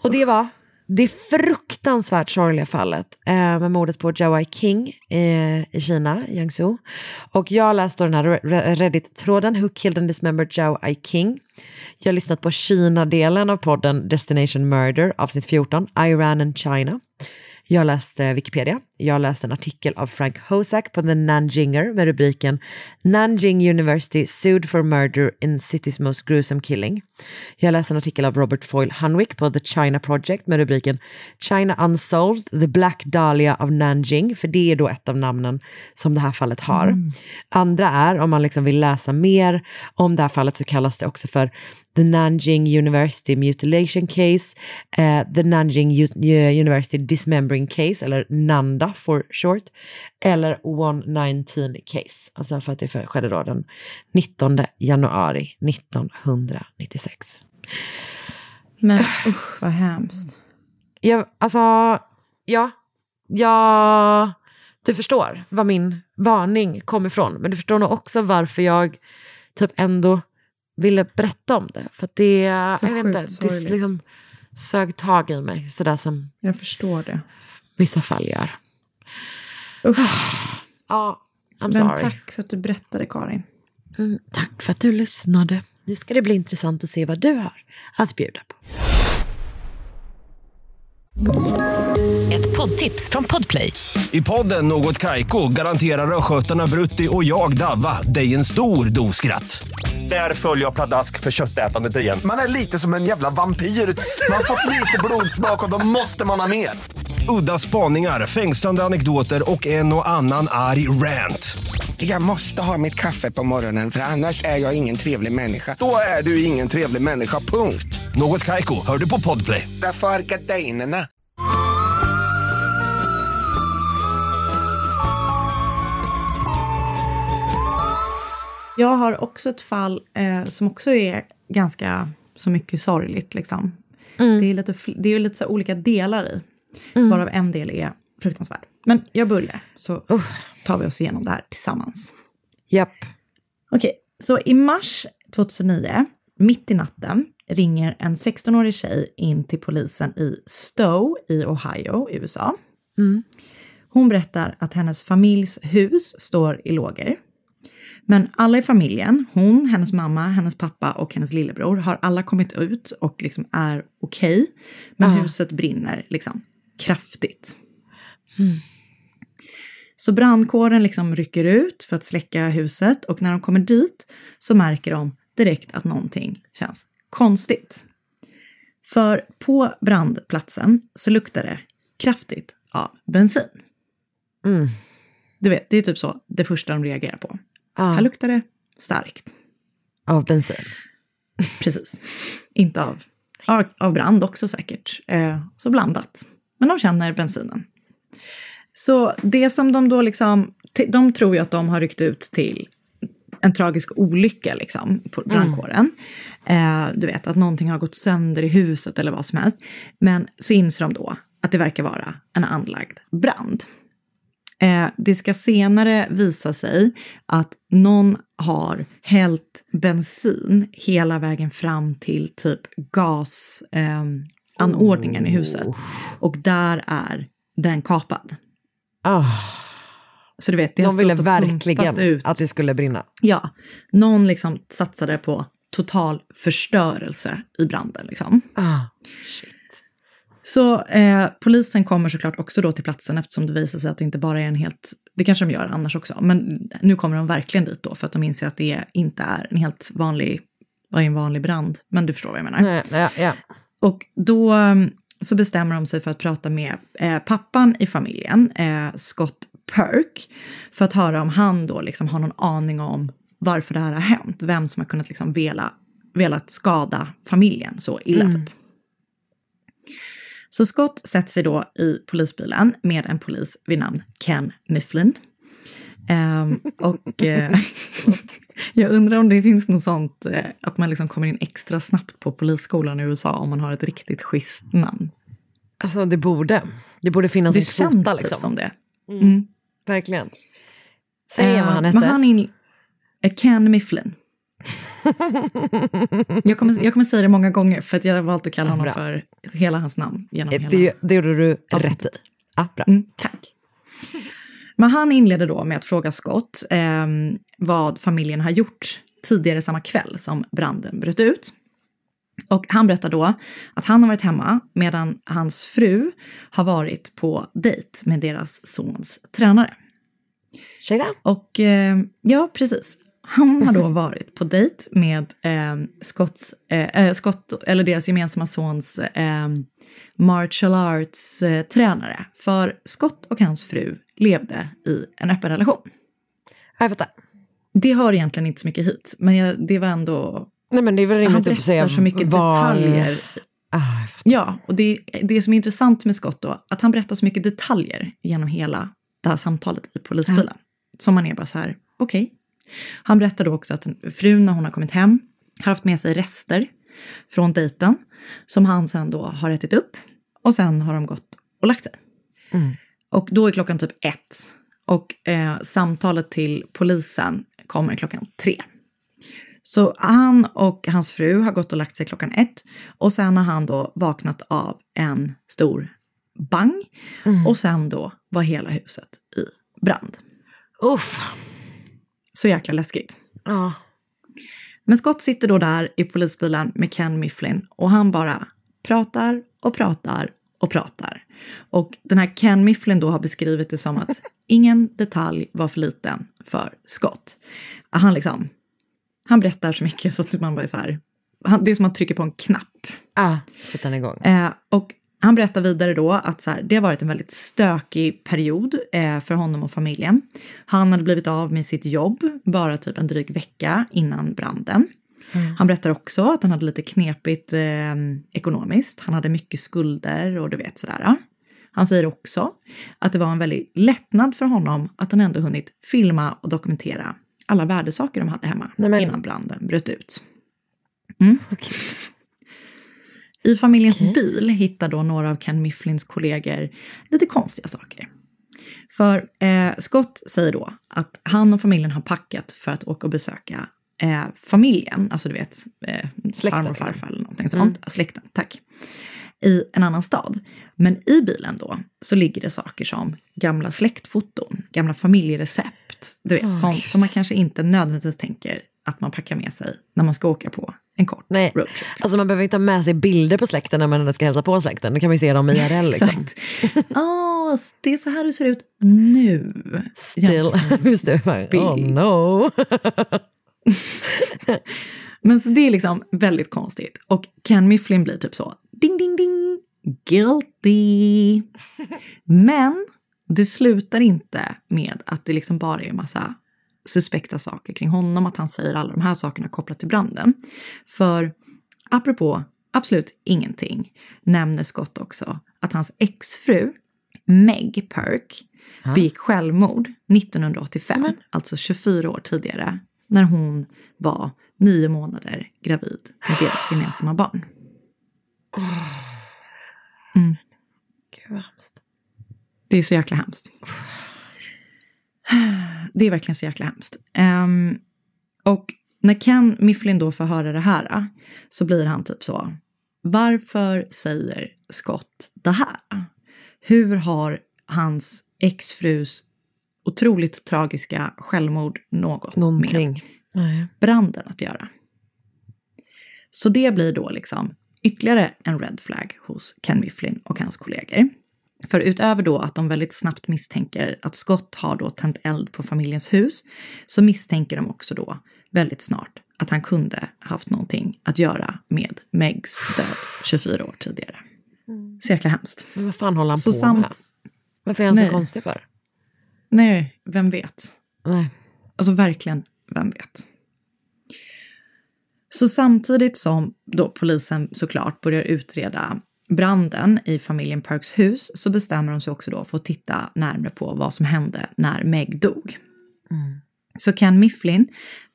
Och det var det fruktansvärt sorgliga fallet eh, med mordet på Jawai King eh, i Kina, Jiangsu. Och jag läste den här Reddit-tråden Who killed and dismembered Jawai King. Jag har lyssnat på Kina-delen av podden Destination Murder, avsnitt 14, Iran and China. Jag läste Wikipedia. Jag läste en artikel av Frank Hosak på The Nanjinger med rubriken Nanjing University sued for murder in city's most gruesome killing. Jag läste en artikel av Robert Foyle Hunwick på The China Project med rubriken China Unsolved, The Black Dahlia of Nanjing, för det är då ett av namnen som det här fallet har. Andra är, om man liksom vill läsa mer om det här fallet så kallas det också för The Nanjing University Mutilation Case, eh, The Nanjing U- University Dismembering Case, eller Nanda for short, eller 119 Case, alltså för att det skedde då den 19 januari 1996. Men usch vad hemskt. Jag, alltså, ja, ja, du förstår var min varning kom ifrån, men du förstår nog också varför jag typ ändå ville berätta om det. För att det, Så jag vet inte, det liksom sög tag i mig sådär som Jag förstår det. vissa fall gör. Ja, I'm Men sorry. tack för att du berättade Karin. Mm, tack för att du lyssnade. Nu ska det bli intressant att se vad du har att bjuda på. Ett poddtips från Podplay. I podden Något Kaiko garanterar östgötarna Brutti och jag, Davva, dig en stor dos skratt. Där följer jag pladask för köttätandet igen. Man är lite som en jävla vampyr. Man har fått lite blodsmak och då måste man ha mer. Udda spaningar, fängslande anekdoter och en och annan arg rant. Jag måste ha mitt kaffe på morgonen för annars är jag ingen trevlig människa. Då är du ingen trevlig människa, punkt. Något Kaiko, hör du på Podplay. Därför är gardinerna. Jag har också ett fall eh, som också är ganska så mycket sorgligt. Liksom. Det är lite, det är lite olika delar i, varav en del är fruktansvärd. Men jag börjar, så tar vi oss igenom det här tillsammans. Japp. Okej, så i mars 2009, mitt i natten, ringer en 16-årig tjej in till polisen i Stowe i Ohio i USA. Hon berättar att hennes familjs hus står i lågor. Men alla i familjen, hon, hennes mamma, hennes pappa och hennes lillebror, har alla kommit ut och liksom är okej. men Ja. huset brinner liksom kraftigt. Så brandkåren liksom rycker ut för att släcka huset och när de kommer dit så märker de direkt att någonting känns konstigt. För på brandplatsen så luktar det kraftigt av bensin. Mm. Du vet, det är typ så det första de reagerar på. Ja. Här luktar det starkt. Av bensin. Precis. Inte av, av, av brand också säkert. Eh, så blandat. Men de känner bensinen. Så det som de då liksom, de tror ju att de har ryckt ut till en tragisk olycka liksom på brandkåren. Eh, du vet att någonting har gått sönder i huset eller vad som helst. Men så inser de då att det verkar vara en anlagd brand. Eh, det ska senare visa sig att någon har hällt bensin hela vägen fram till typ gasanordningen eh, anordningen i huset. Och där är den kapad. Ah. Så du vet, det har De ville verkligen ut. att det skulle brinna. Ja, någon liksom satsade på total förstörelse i branden. Liksom. Ah. Så eh, polisen kommer såklart också då till platsen eftersom det visar sig att det inte bara är en helt, det kanske de gör annars också, men nu kommer de verkligen dit då för att de inser att det inte är en helt vanlig, vad är en vanlig brand? Men du förstår vad jag menar. Nej, ja, ja. Och då um, så bestämmer de sig för att prata med eh, pappan i familjen, eh, Scott Perk, för att höra om han då liksom har någon aning om varför det här har hänt, vem som har kunnat liksom vela, velat skada familjen så illa Mm. typ. Så Scott sätter sig då i polisbilen med en polis vid namn Ken Mifflin. Ehm, och eh, jag undrar om det finns något sånt, eh, att man liksom kommer in extra snabbt på polisskolan i USA om man har ett riktigt schysst namn. Alltså det borde. Det borde finnas Det en känns kvota typ liksom. som det. Mm. Mm. Verkligen. Säg igen vad han Eh, hette. Han in, eh, Ken Mifflin. jag, kommer, jag kommer säga det många gånger för att jag har valt att kalla honom Bra. för hela hans namn genom hela det, det gjorde du rätt i. Ah, bra. Mm, tack. Men han inleder då med att fråga Scott eh, vad familjen har gjort tidigare samma kväll som branden bröt ut. Och han berättar då att han har varit hemma medan hans fru har varit på dejt med deras sons tränare. Ursäkta? Och eh, ja, precis. Han har då varit på dejt med eh, Scotts, eh, Scott, eller deras gemensamma sons eh, martial arts eh, tränare. För Scott och hans fru levde i en öppen relation. Jag fattar. Det hör egentligen inte så mycket hit, men jag, det var ändå... Nej men det är väl Han rimligt berättar att säga så mycket var... detaljer. Ah. Ja, och det, det som är intressant med Scott då, att han berättar så mycket detaljer genom hela det här samtalet i polisbilen. Som man är bara så här, okej. Han berättar då också att frun när hon har kommit hem har haft med sig rester från dejten som han sen då har ätit upp och sen har de gått och lagt sig. Mm. Och då är klockan typ ett och eh, samtalet till polisen kommer klockan tre. Så han och hans fru har gått och lagt sig klockan ett och sen har han då vaknat av en stor bang och sen då var hela huset i brand. Uff. Så jäkla läskigt. Ja. Men Scott sitter då där i polisbilen med Ken Mifflin och han bara pratar och pratar och pratar. Och den här Ken Mifflin då har beskrivit det som att ingen detalj var för liten för Scott. Han liksom, han berättar så mycket så att man bara är så här, han, det är som att trycka på en knapp. Ah, sätt den igång. Eh, och han berättar vidare då att så här, det har varit en väldigt stökig period eh, för honom och familjen. Han hade blivit av med sitt jobb bara typ en dryg vecka innan branden. Han berättar också att han hade lite knepigt eh, ekonomiskt. Han hade mycket skulder och du vet sådär. Han säger också att det var en väldigt lättnad för honom att han ändå hunnit filma och dokumentera alla värdesaker de hade hemma Nej, men- innan branden bröt ut. Mm. I familjens bil hittar då några av Ken Mifflins kollegor lite konstiga saker. För eh, Scott säger då att han och familjen har packat för att åka och besöka eh, familjen, alltså du vet, eh, farmor och farfar eller någonting sånt, släkten, tack, i en annan stad. Men i bilen då så ligger det saker som gamla släktfoton, gamla familjerecept, du vet, Åh, sånt som man kanske inte nödvändigtvis tänker att man packar med sig när man ska åka på en kort Nej. roadtrip. Alltså man behöver inte ha med sig bilder på släkten när man ska hälsa på släkten. Då kan man ju se dem IRL liksom. Åh, det är så här du ser ut nu. Still. Det, bara, oh no. Men så det är liksom väldigt konstigt. Och Ken Mifflin blir typ så, ding ding ding, guilty. Men det slutar inte med att det liksom bara är en massa suspekta saker kring honom, att han säger alla de här sakerna kopplat till branden. För apropå absolut ingenting nämner Scott också att hans exfru Meg Perk begick självmord 1985, alltså 24 år tidigare, när hon var nio månader gravid med deras gemensamma barn. Mm. Gud vad hemskt. Det är så jäkla hemskt. Det är verkligen så jäkla hemskt. Ehm, och när Ken Mifflin då får höra det här så blir han typ så. Varför säger Scott det här? Hur har hans exfrus otroligt tragiska självmord något Någonting. med branden att göra. Så det blir då liksom ytterligare en red flag hos Ken Mifflin och hans kollegor. För utöver då att de väldigt snabbt misstänker att Scott har då tänt eld på familjens hus så misstänker de också då väldigt snart att han kunde haft någonting att göra med Megs död 24 år tidigare. Så jäkla hemskt. Men vad fan håller han Så på samt- med? Varför är han så Nej. konstig för? Nej, vem vet? Nej. Alltså verkligen, vem vet? Så samtidigt som då polisen såklart börjar utreda branden i familjen Parks hus så bestämmer de sig också då för att titta närmare på vad som hände när Meg dog. Så Ken Mifflin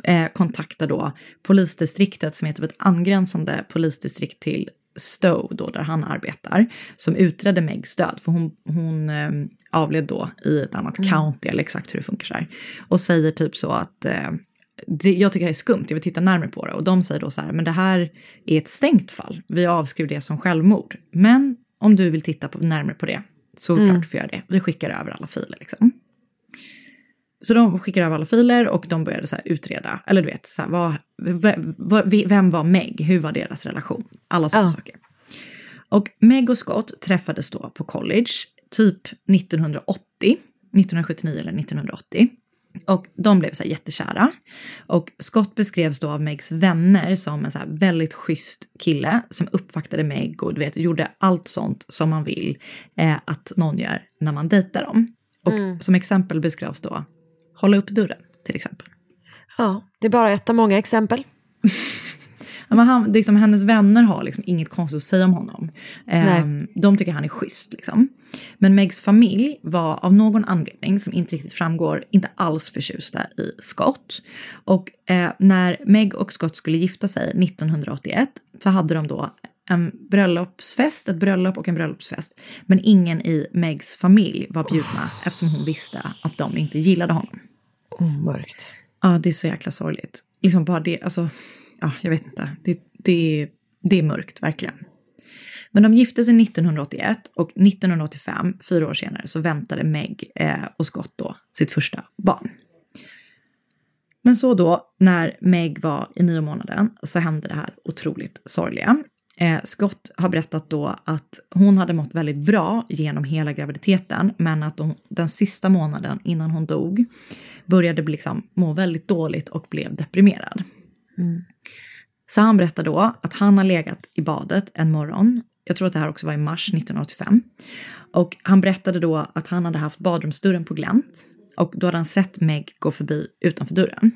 eh, kontaktar då polisdistriktet som är typ ett angränsande polisdistrikt till Stowe då där han arbetar som utredde Megs död för hon, hon eh, avled då i ett annat Mm. county eller exakt hur det funkar så här och säger typ så att eh, det, jag tycker det är skumt, jag vill titta närmare på det och de säger då så här men det här är ett stängt fall, vi avskriver det som självmord men om du vill titta på, närmare på det så Mm. klart du får göra det, vi skickar över alla filer liksom. Så de skickar över alla filer och de började så här utreda, eller du vet, så här, vad, vem, vem var Meg? Hur var deras relation? Alla sådana Ja. saker. Och Meg och Scott träffades då på college, typ 1980, 1979 eller 1980. Och de blev så jättekära. Och Scott beskrevs då av Megs vänner som en så väldigt schysst kille som uppvaktade Meg och du vet, gjorde allt sånt som man vill eh, att någon gör när man dejtar dem. Och Mm. som exempel beskrevs då hålla upp dörren till exempel. Ja, det är bara ett av många exempel. Men han, liksom, hennes vänner har liksom inget konstigt att säga om honom. Ehm, de tycker han är schysst. Liksom. Men Megs familj var av någon anledning som inte riktigt framgår inte alls förtjusta i Scott. Och eh, när Meg och Scott skulle gifta sig 1981 så hade de då en bröllopsfest, ett bröllop och en bröllopsfest. Men ingen i Megs familj var bjudna eftersom hon visste att de inte gillade honom. Oh, mörkt. Ja, det är så jäkla sorgligt. Liksom bara det, alltså, ja, jag vet inte. Det, det, det är mörkt, verkligen. Men de gifte sig 1981 och 1985, fyra år senare, så väntade Meg eh, och Scott då sitt första barn. Men så då, när Meg var i nio månaden, så hände det här otroligt sorgliga. Eh, Scott har berättat då att hon hade mått väldigt bra genom hela graviditeten, men att hon, den sista månaden innan hon dog började liksom må väldigt dåligt och blev deprimerad. Mm. Så han berättar då att han har legat i badet en morgon. Jag tror att det här också var i mars 1985. Och han berättade då att han hade haft badrumsdörren på glänt. Och då hade han sett Meg gå förbi utanför dörren.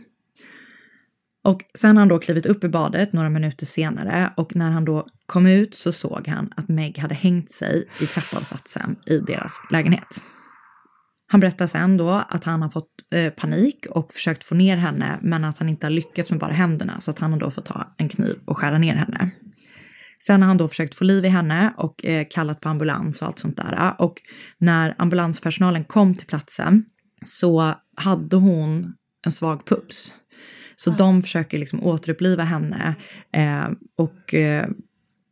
Och sen har han då klivit upp i badet några minuter senare och när han då kom ut så såg han att Meg hade hängt sig i trappavsatsen i deras lägenhet. Han berättar sen då att han har fått eh, panik och försökt få ner henne men att han inte har lyckats med bara händerna så att han har då fått ta en kniv och skära ner henne. Sen har han då försökt få liv i henne och eh, kallat på ambulans och allt sånt där. Och när ambulanspersonalen kom till platsen så hade hon en svag puls. Så de försöker liksom återuppliva henne eh, och eh,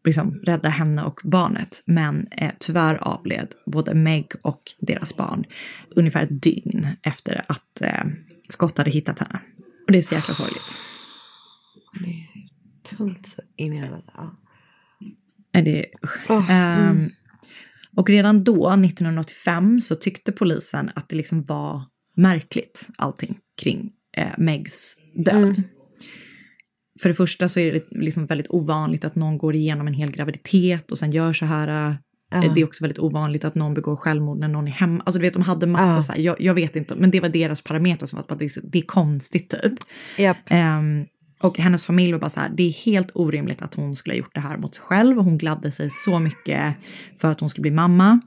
liksom rädda henne och barnet. Men eh, tyvärr avled både Meg och deras barn ungefär ett dygn efter att eh, Scott hade hittat henne. Och det är så jäkla sorgligt. Det är tungt så in i helvete. Ja. Det är, usch. Ehm, och redan då, 1985, så tyckte polisen att det liksom var märkligt allting kring eh, Megs död. För det första så är det liksom väldigt ovanligt att någon går igenom en hel graviditet och sen gör så här. Ja. Det är också väldigt ovanligt att någon begår självmord när någon är hemma. Alltså du vet, de hade massa Ja. så här, jag, jag vet inte, men det var deras parametrar som var att det är, så- det är konstigt typ. Japp. Ehm, och hennes familj var bara så här, det är helt orimligt att hon skulle ha gjort det här mot sig själv. Och hon gladde sig så mycket för att hon skulle bli mamma.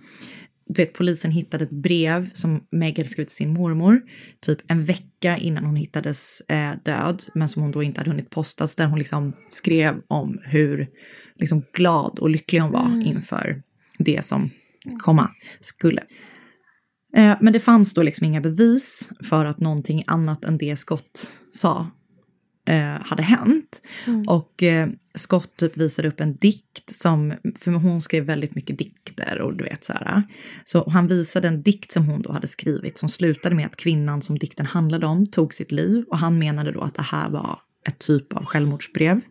Du vet, polisen hittade ett brev som Meg hade skrivit till sin mormor, typ en vecka innan hon hittades eh, död, men som hon då inte hade hunnit postas, där hon liksom skrev om hur liksom glad och lycklig hon var inför det som komma skulle. Eh, men det fanns då liksom inga bevis för att någonting annat än det Scott sa eh, hade hänt. Och eh, Scott typ visade upp en dikt som, för hon skrev väldigt mycket dikter och du vet så här. Så han visade en dikt som hon då hade skrivit som slutade med att kvinnan som dikten handlade om tog sitt liv och han menade då att det här var ett typ av självmordsbrev.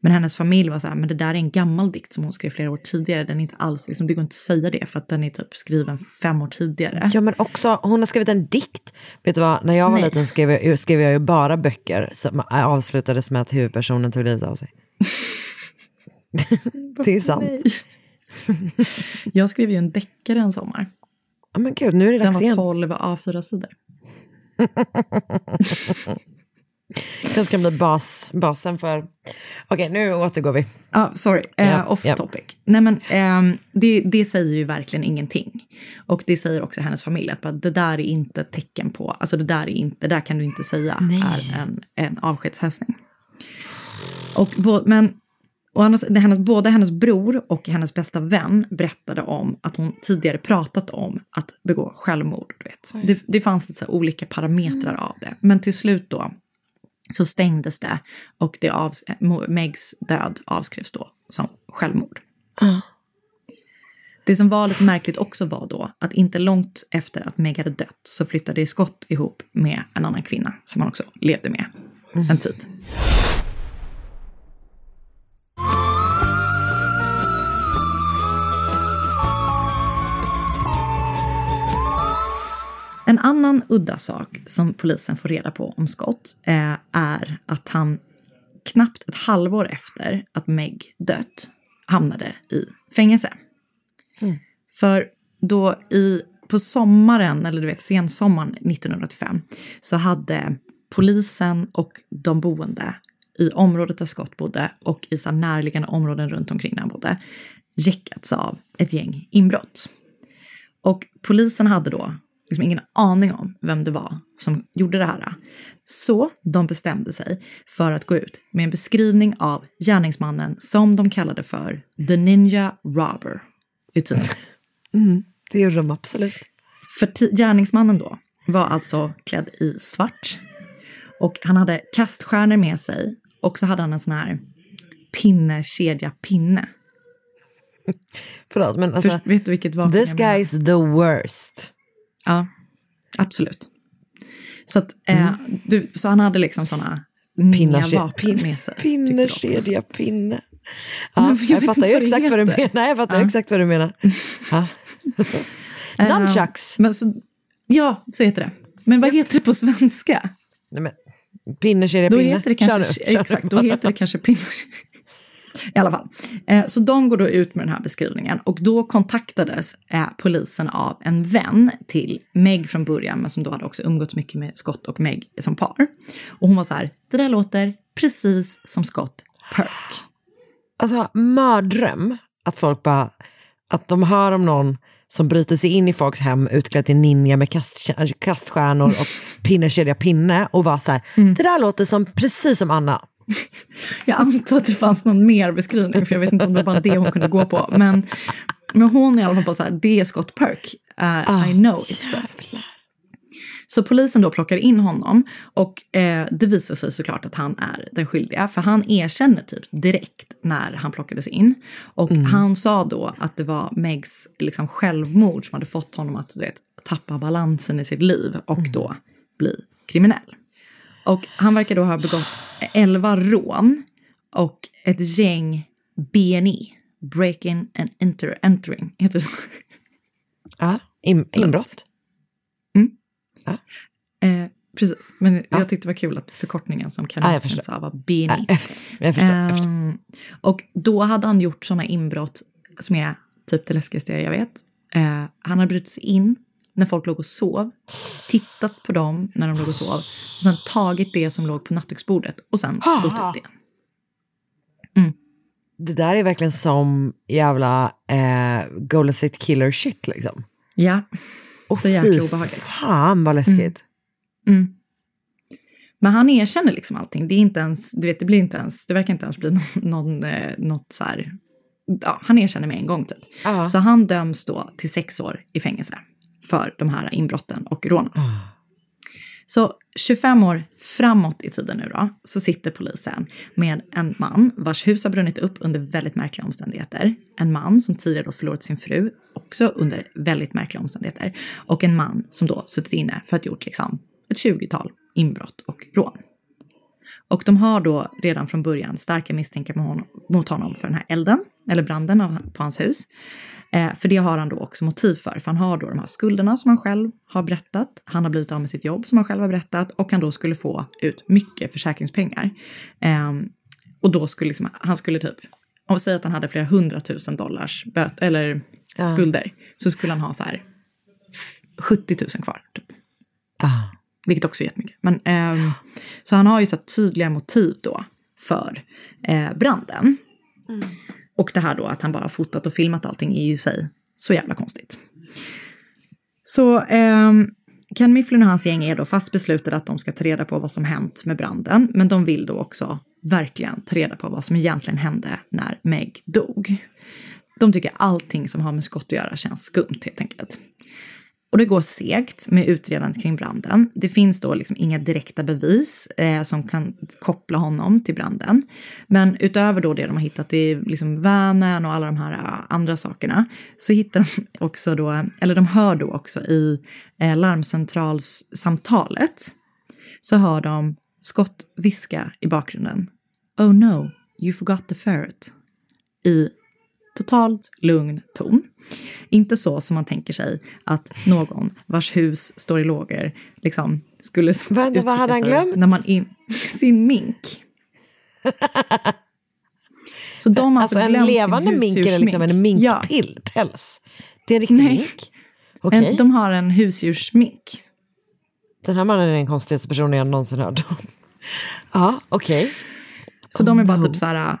Men hennes familj var så här, men det där är en gammal dikt som hon skrev flera år tidigare. Den är inte alls, liksom, det går inte att säga det för att den är typ skriven fem år tidigare. Ja men också, hon har skrivit en dikt. Vet du vad, när jag var Nej. liten skrev jag, skrev jag ju bara böcker som avslutades med att huvudpersonen tog livet av sig. det är sant. Jag skrev ju en deckare en sommar. Ja men gud, nu är det Den dags var igen. 12 A4-sidor. Kanske ska bli bas, basen för... Okej, nu återgår vi. Ja, sorry, eh, Ja, off ja. topic. Nej men ehm, det, det säger ju verkligen ingenting. Och det säger också hennes familj att bara, det där är inte ett tecken på, alltså det där är inte, det där kan du inte säga är en, en avskedshälsning. Och, bo- men och annars, det, hennes, både hennes bror och hennes bästa vän berättade om att hon tidigare pratat om att begå självmord. Du vet. Det, det fanns lite så här olika parametrar av det. Men till slut då så stängdes det och det Mo- Megs död avskrevs då som självmord. Det som var lite märkligt också var då att inte långt efter att Meg hade dött så flyttade Scott ihop med en annan kvinna som han också levde med en tid. En annan udda sak som polisen får reda på om Scott eh, är att han knappt ett halvår efter att Meg dött hamnade i fängelse. För då i, på sommaren, eller du vet sensommaren 1985, så hade polisen och de boende i området där Scott bodde och i så närliggande områden runt omkring där han bodde jäckats av ett gäng inbrott. Och polisen hade då liksom ingen aning om vem det var som gjorde det här. Så de bestämde sig för att gå ut med en beskrivning av gärningsmannen som de kallade för The Ninja Robber i tidningen. Mm, det gjorde de absolut. För gärningsmannen då var alltså klädd i svart och han hade kaststjärnor med sig och så hade han en sån här pinne, kedja, pinne. Förlåt, men alltså, Först, vet du vilket vapen this jag menar? guy is the worst. Ja, absolut. Så, att, eh, du, så han hade liksom såna ninja-vapen med sig. Pinne, tyckte de. kedja, pinne. Ja, jag jag, fattar ju exakt vad du menar. Jag fattar Ja. exakt vad du menar. Ja. Eh, Nunchucks. Men så, ja, så heter det. Men vad heter det på svenska? Nej, men, pinne, Då heter det Kör kanske, nu, kör exakt, då heter det kanske pinne. I alla fall. Eh, så de går då ut med den här beskrivningen och då kontaktades eh, polisen av en vän till Meg från början, men som då hade också umgåtts mycket med Scott och Meg som par. Och hon var så här, det där låter precis som Scott Perk. Alltså mardröm att folk bara, att de hör om någon som bryter sig in i folks hem utklädd till ninja med kast, kaststjärnor och pinne, kedja, pinne och bara så här, Mm. det där låter som precis som Anna. Jag antar att det fanns någon mer beskrivning, för jag vet inte om det var bara det hon kunde gå på. Men, men hon är i alla fall bara så här, det är Scott Perk. Uh, I know it. Så polisen då plockar in honom och eh, det visar sig såklart att han är den skyldiga. För han erkänner typ direkt när han plockades in. Och han sa då att det var Megs liksom, självmord som hade fått honom att du vet, tappa balansen i sitt liv och då bli kriminell. Och han verkar då ha begått 11 rån och ett gäng BNI, breaking and enter, entering, heter det så? Ja, in, inbrott. Eh, precis, men jag tyckte det var kul att förkortningen som Ja, förstår. sa var BNI. Ja, jag förstår, jag förstår. Ehm, och då hade han gjort sådana inbrott som är typ det läskigaste jag vet. Eh, han hade brutit sig in när folk låg och sov, tittat på dem när de låg och sov och sen tagit det som låg på nattduksbordet och sen gått ut igen. Det där är verkligen som jävla eh, Golden State Killer shit liksom. Ja, Och så jäkla obehagligt. Fan vad läskigt. Mm. Men han erkänner liksom allting. Det är inte ens, du vet, det blir inte ens, det verkar inte ens bli någon, någon eh, något så här, ja, han erkänner med en gång typ. Ja. Så han döms då till sex år i fängelse för de här inbrotten och rånen. Så 25 år framåt i tiden nu då, så sitter polisen med en man vars hus har brunnit upp under väldigt märkliga omständigheter. En man som tidigare då förlorat sin fru, också under väldigt märkliga omständigheter. Och en man som då suttit inne för att gjort liksom ett 20-tal inbrott och rån. Och de har då redan från början starka misstankar mot honom, för den här elden, eller branden på hans hus. Eh, för det har han då också motiv för, för han har då de här skulderna som han själv har berättat. Han har blivit av med sitt jobb som han själv har berättat och han då skulle få ut mycket försäkringspengar. Eh, och då skulle liksom, han skulle typ, om vi säger att han hade flera hundratusen dollars böt, eller Ja. skulder, så skulle han ha så här 70 000 kvar. Typ. Vilket också är jättemycket. Men, ehm, så han har ju så tydliga motiv då för eh, branden. Och det här då att han bara fotat och filmat allting är ju i sig så jävla konstigt. Så eh, Ken Mifflin och hans gäng är då fast beslutade att de ska ta reda på vad som hänt med branden. Men de vill då också verkligen ta reda på vad som egentligen hände när Meg dog. De tycker allting som har med skott att göra känns skumt helt enkelt. Och det går segt med utredandet kring branden. Det finns då liksom inga direkta bevis eh, som kan koppla honom till branden. Men utöver då det de har hittat i liksom vanen och alla de här eh, andra sakerna så hittar de också då, eller de hör då också i eh, larmcentralssamtalet så hör de skott viska i bakgrunden. Oh no, you forgot the ferret. I totalt lugn ton. Inte så som man tänker sig att någon vars hus står i lågor liksom skulle Vad- vad hade han glömt? När man in, sin mink. Så de har Alltså, alltså, en levande mink eller liksom en husdjursmink. Ja. minkpäls? Det är en riktig Nej. mink? Okej. En, de har en husdjursmink. Den här mannen är den konstigaste personen jag någonsin hört om. Ja, okej. Så de är bara typ så här...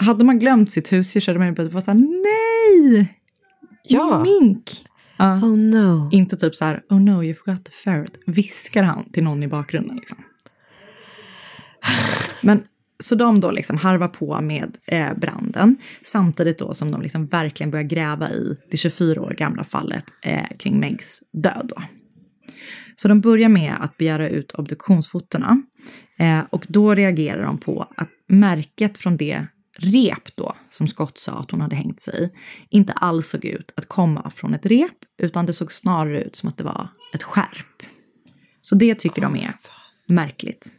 Hade man glömt sitt husdjur så hade man ju bara varit så här, nej! Ja. Min mink! Ja. Oh no. Inte typ så här, oh no, you forgot the ferret. Viskar han till någon i bakgrunden liksom. Men så de då liksom harvar på med eh, branden samtidigt då som de liksom verkligen börjar gräva i det 24 år gamla fallet eh, kring Megs död. Då. Så de börjar med att begära ut obduktionsfotona eh, och då reagerar de på att märket från det rep då som Scott sa att hon hade hängt sig i inte alls såg ut att komma från ett rep utan det såg snarare ut som att det var ett skärp. Så det tycker de är märkligt.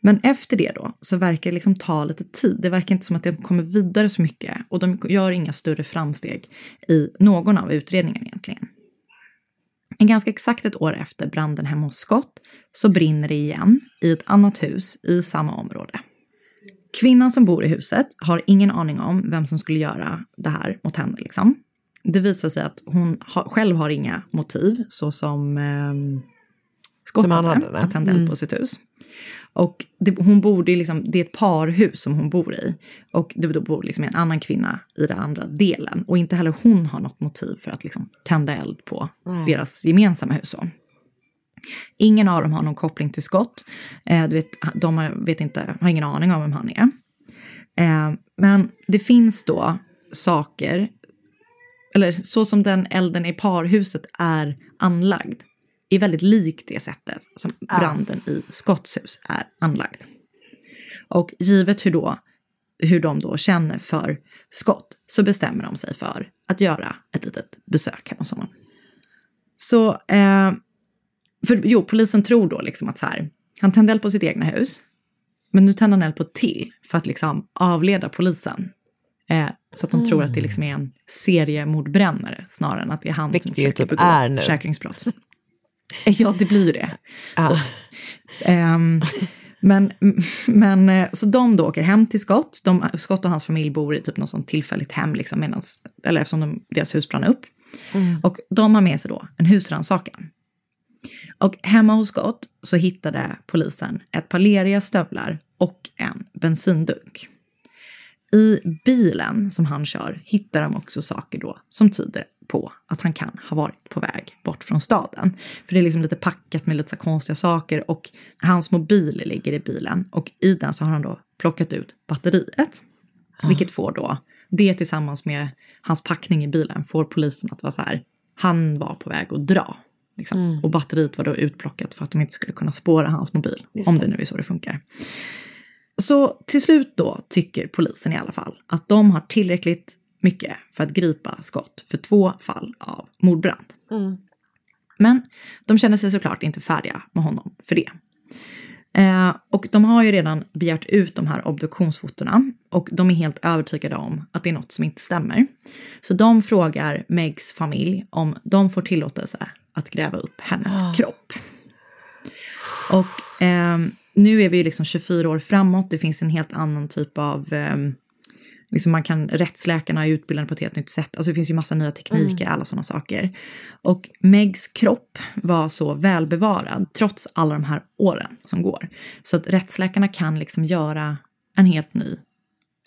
Men efter det då så verkar det liksom ta lite tid. Det verkar inte som att de kommer vidare så mycket och de gör inga större framsteg i någon av utredningarna egentligen. En ganska exakt ett år efter branden hemma hos Scott så brinner det igen i ett annat hus i samma område. Kvinnan som bor i huset har ingen aning om vem som skulle göra det här mot henne. Liksom. Det visar sig att hon har, själv har inga motiv så som eh, Scott Som hade, hade att tända eld Mm. på sitt hus. Och det, hon bor, i liksom, det är ett parhus som hon bor i. Och det bor liksom en annan kvinna i den andra delen. Och inte heller hon har något motiv för att liksom tända eld på Nej. deras gemensamma hus. Ingen av dem har någon koppling till Scott. Eh, du vet, de har, vet inte, har ingen aning om vem han är. Eh, men det finns då saker, eller så som den elden i parhuset är anlagd, är väldigt likt det sättet som branden i Scotts hus är anlagd. Och givet hur, då, hur de då känner för Scott så bestämmer de sig för att göra ett litet besök hemma hos honom. Så, eh, för jo, polisen tror då liksom att så här, han tände eld på sitt egna hus, men nu tänder han eld på till för att liksom avleda polisen. Eh, så att de tror att det liksom är en seriemordbrännare snarare än att det är han Vilket som försöker typ begå är nu. försäkringsbrott. Ja, det blir ju det. Ja. Så, ehm, men, men eh, så de då åker hem till Scott. De, Scott och hans familj bor i typ något sånt tillfälligt hem, liksom, medans, eller eftersom de, deras hus brann upp. Mm. Och de har med sig då en husrannsakan. Och hemma hos Scott så hittade polisen ett par leriga stövlar och en bensindunk. I bilen som han kör hittar de också saker då som tyder på att han kan ha varit på väg bort från staden. För det är liksom lite packat med lite så konstiga saker och hans mobil ligger i bilen och i den så har han då plockat ut batteriet. Vilket får då, det tillsammans med hans packning i bilen får polisen att vara så här, han var på väg att dra. Liksom. Och batteriet var då utplockat för att de inte skulle kunna spåra hans mobil. Just om det nu är så det funkar. Så till slut då tycker polisen i alla fall att de har tillräckligt mycket för att gripa Scott för två fall av mordbrand. Men de känner sig såklart inte färdiga med honom för det. Eh, och de har ju redan begärt ut de här obduktionsfotona och de är helt övertygade om att det är något som inte stämmer. Så de frågar Megs familj om de får tillåtelse att gräva upp hennes Ah. kropp. Och ehm, nu är vi ju liksom 24 år framåt, det finns en helt annan typ av ehm, Liksom man kan, rättsläkarna är utbildade på ett helt nytt sätt. Alltså det finns ju massa nya tekniker, alla sådana saker. Och Megs kropp var så välbevarad trots alla de här åren som går. Så att rättsläkarna kan liksom göra en helt ny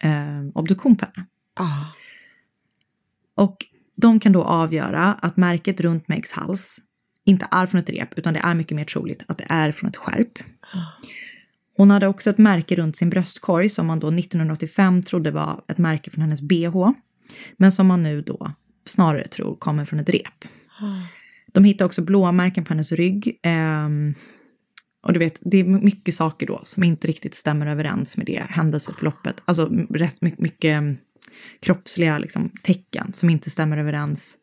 eh, obduktion på henne. Ah. Och de kan då avgöra att märket runt Megs hals inte är från ett rep utan det är mycket mer troligt att det är från ett skärp. Hon hade också ett märke runt sin bröstkorg som man då 1985 trodde var ett märke från hennes bh. Men som man nu då snarare tror kommer från ett rep. De hittade också blåmärken på hennes rygg. ehm, och du vet, det är mycket saker då som inte riktigt stämmer överens med det händelseförloppet. Alltså rätt my- mycket mm, kroppsliga liksom, tecken som inte stämmer överens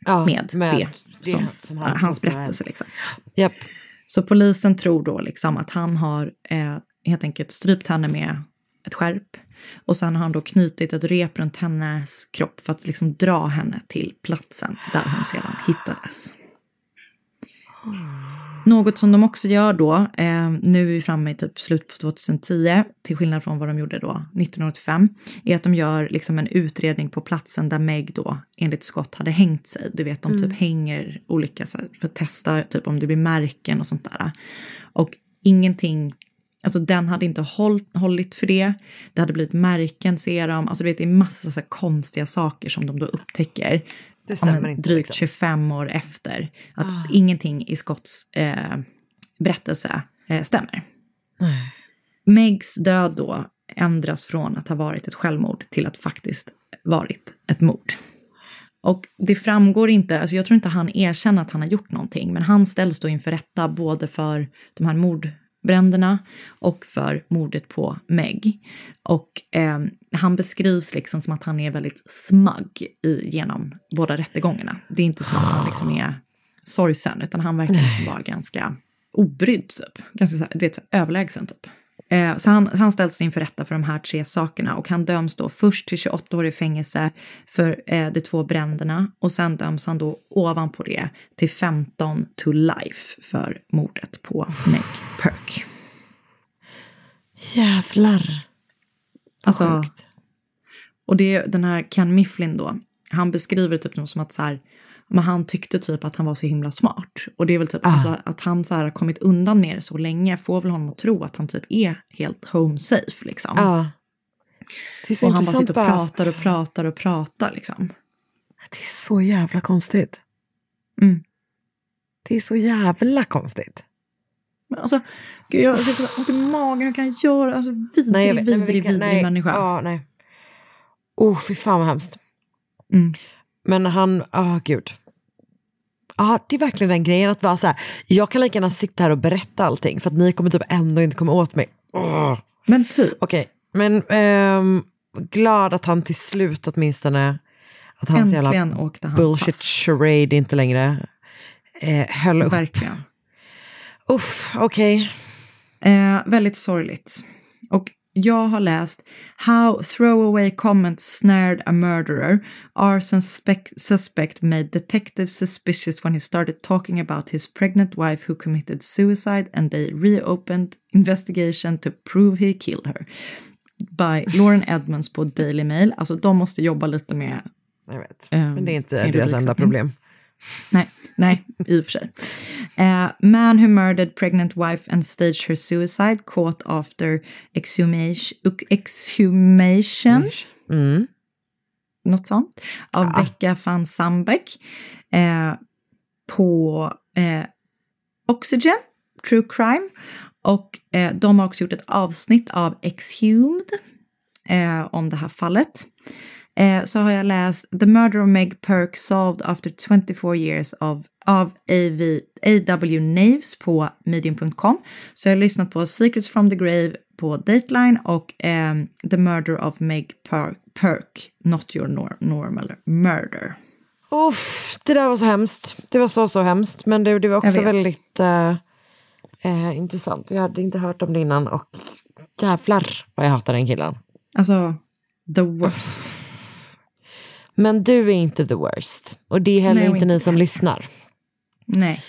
Ja, med, med det, det som, som han hans berättelse. Liksom. Japp. Så polisen tror då liksom att han har eh, helt enkelt strypt henne med ett skärp. Och sen har han då knutit ett rep runt hennes kropp för att liksom dra henne till platsen där hon sedan hittades. Något som de också gör då, eh, nu är vi framme i typ slutet på 2010, till skillnad från vad de gjorde då 1985, är att de gör liksom en utredning på platsen där Meg då enligt Scott hade hängt sig. Du vet, de typ hänger olika så här, för att testa typ om det blir märken och sånt där. Och ingenting, alltså den hade inte håll, hållit för det. Det hade blivit märken ser de, alltså du vet det är massa så här konstiga saker som de då upptäcker. Det stämmer men inte, Drygt liksom. 25 år efter. Att ingenting i Scotts eh, berättelse eh, stämmer. Megs död då ändras från att ha varit ett självmord till att faktiskt varit ett mord. Och det framgår inte, alltså jag tror inte han erkänner att han har gjort någonting, men han ställs då inför rätta både för de här mordbränderna och för mordet på Meg. Och eh, han beskrivs liksom som att han är väldigt smug i, genom båda rättegångarna. Det är inte som att han liksom är sorgsen, utan han verkar liksom vara ganska obrydd typ. Ganska så här, du vet, så överlägsen typ. Eh, Så han, han ställs inför rätta för de här tre sakerna och han döms då först till 28 år i fängelse för eh, de två bränderna och sen döms han då ovanpå det till 15 to life för mordet på Meg Perk. Jävlar. Alltså, och det är den här Ken Mifflin då, han beskriver typ som att så här, men han tyckte typ att han var så himla smart. Och det är väl typ alltså, att han så här har kommit undan med det så länge får väl honom att tro att han typ är helt home safe liksom. Så och han bara sitter och bara. pratar och pratar och pratar liksom. Det är så jävla konstigt. Mm. Det är så jävla konstigt. Men alltså, gud, jag sitter så ont i magen, hur kan jag göra? Alltså vidrig, Nej, jag vet- nej, vidrig, vidrig nej, människa. Ja, nej. Oh, fy fan vad hemskt. Mm. Men han, ja gud. Ja, det är verkligen den grejen att vara så här, jag kan lika gärna sitta här och berätta allting för att ni kommer typ ändå inte komma åt mig. Åh. Men typ. Okej, men ehm, glad att han till slut åtminstone, att hans Äntligen jävla han bullshit fast. charade inte längre eh, höll upp. Verkligen. Uff, okej. Eh, väldigt sorgligt. Och jag har läst How throwaway comments snared a murderer. Arson suspect, suspect made detectives suspicious when he started talking about his pregnant wife who committed suicide and they reopened investigation to prove he killed her. By Lauren Edmonds på Daily Mail. Alltså de måste jobba lite med Jag vet. Ehm, Men det är inte deras enda så- problem. Nej, nej, i och för sig. Eh, man who murdered pregnant wife and staged her suicide caught after exhumation, exhumation Mm. något sånt, av Becka van Sandbeck eh, på eh, Oxygen, True Crime. Och eh, de har också gjort ett avsnitt av Exhumed eh, om det här fallet. Eh, så har jag läst The Murder of Meg Perk Solved After 24 Years of, av AV, A.W. Naves på medium.com. Så jag har lyssnat på Secrets from the Grave på Dateline och ehm, The Murder of Meg Perk, Perk Not Your nor Normal Murder. Uff, det där var så hemskt. Det var så, så hemskt. Men det, det var också väldigt eh, eh, intressant. Jag hade inte hört om det innan och jävlar vad jag hatar den killen. Alltså, the worst. Men du är inte the worst. Och det är heller Nej, och inte ni inte som lyssnar. Nej.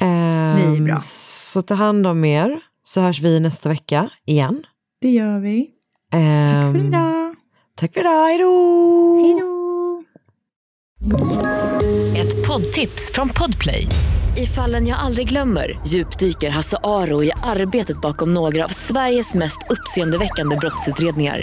Ehm, Vi är bra. Så ta hand om er. Så hörs vi nästa vecka igen. Det gör vi. Ehm, Tack för idag. Tack för idag. Hej då! Hej då! Ett poddtips från Podplay. I fallen jag aldrig glömmer djupdyker Hasse Aro i arbetet bakom några av Sveriges mest uppseendeväckande brottsutredningar.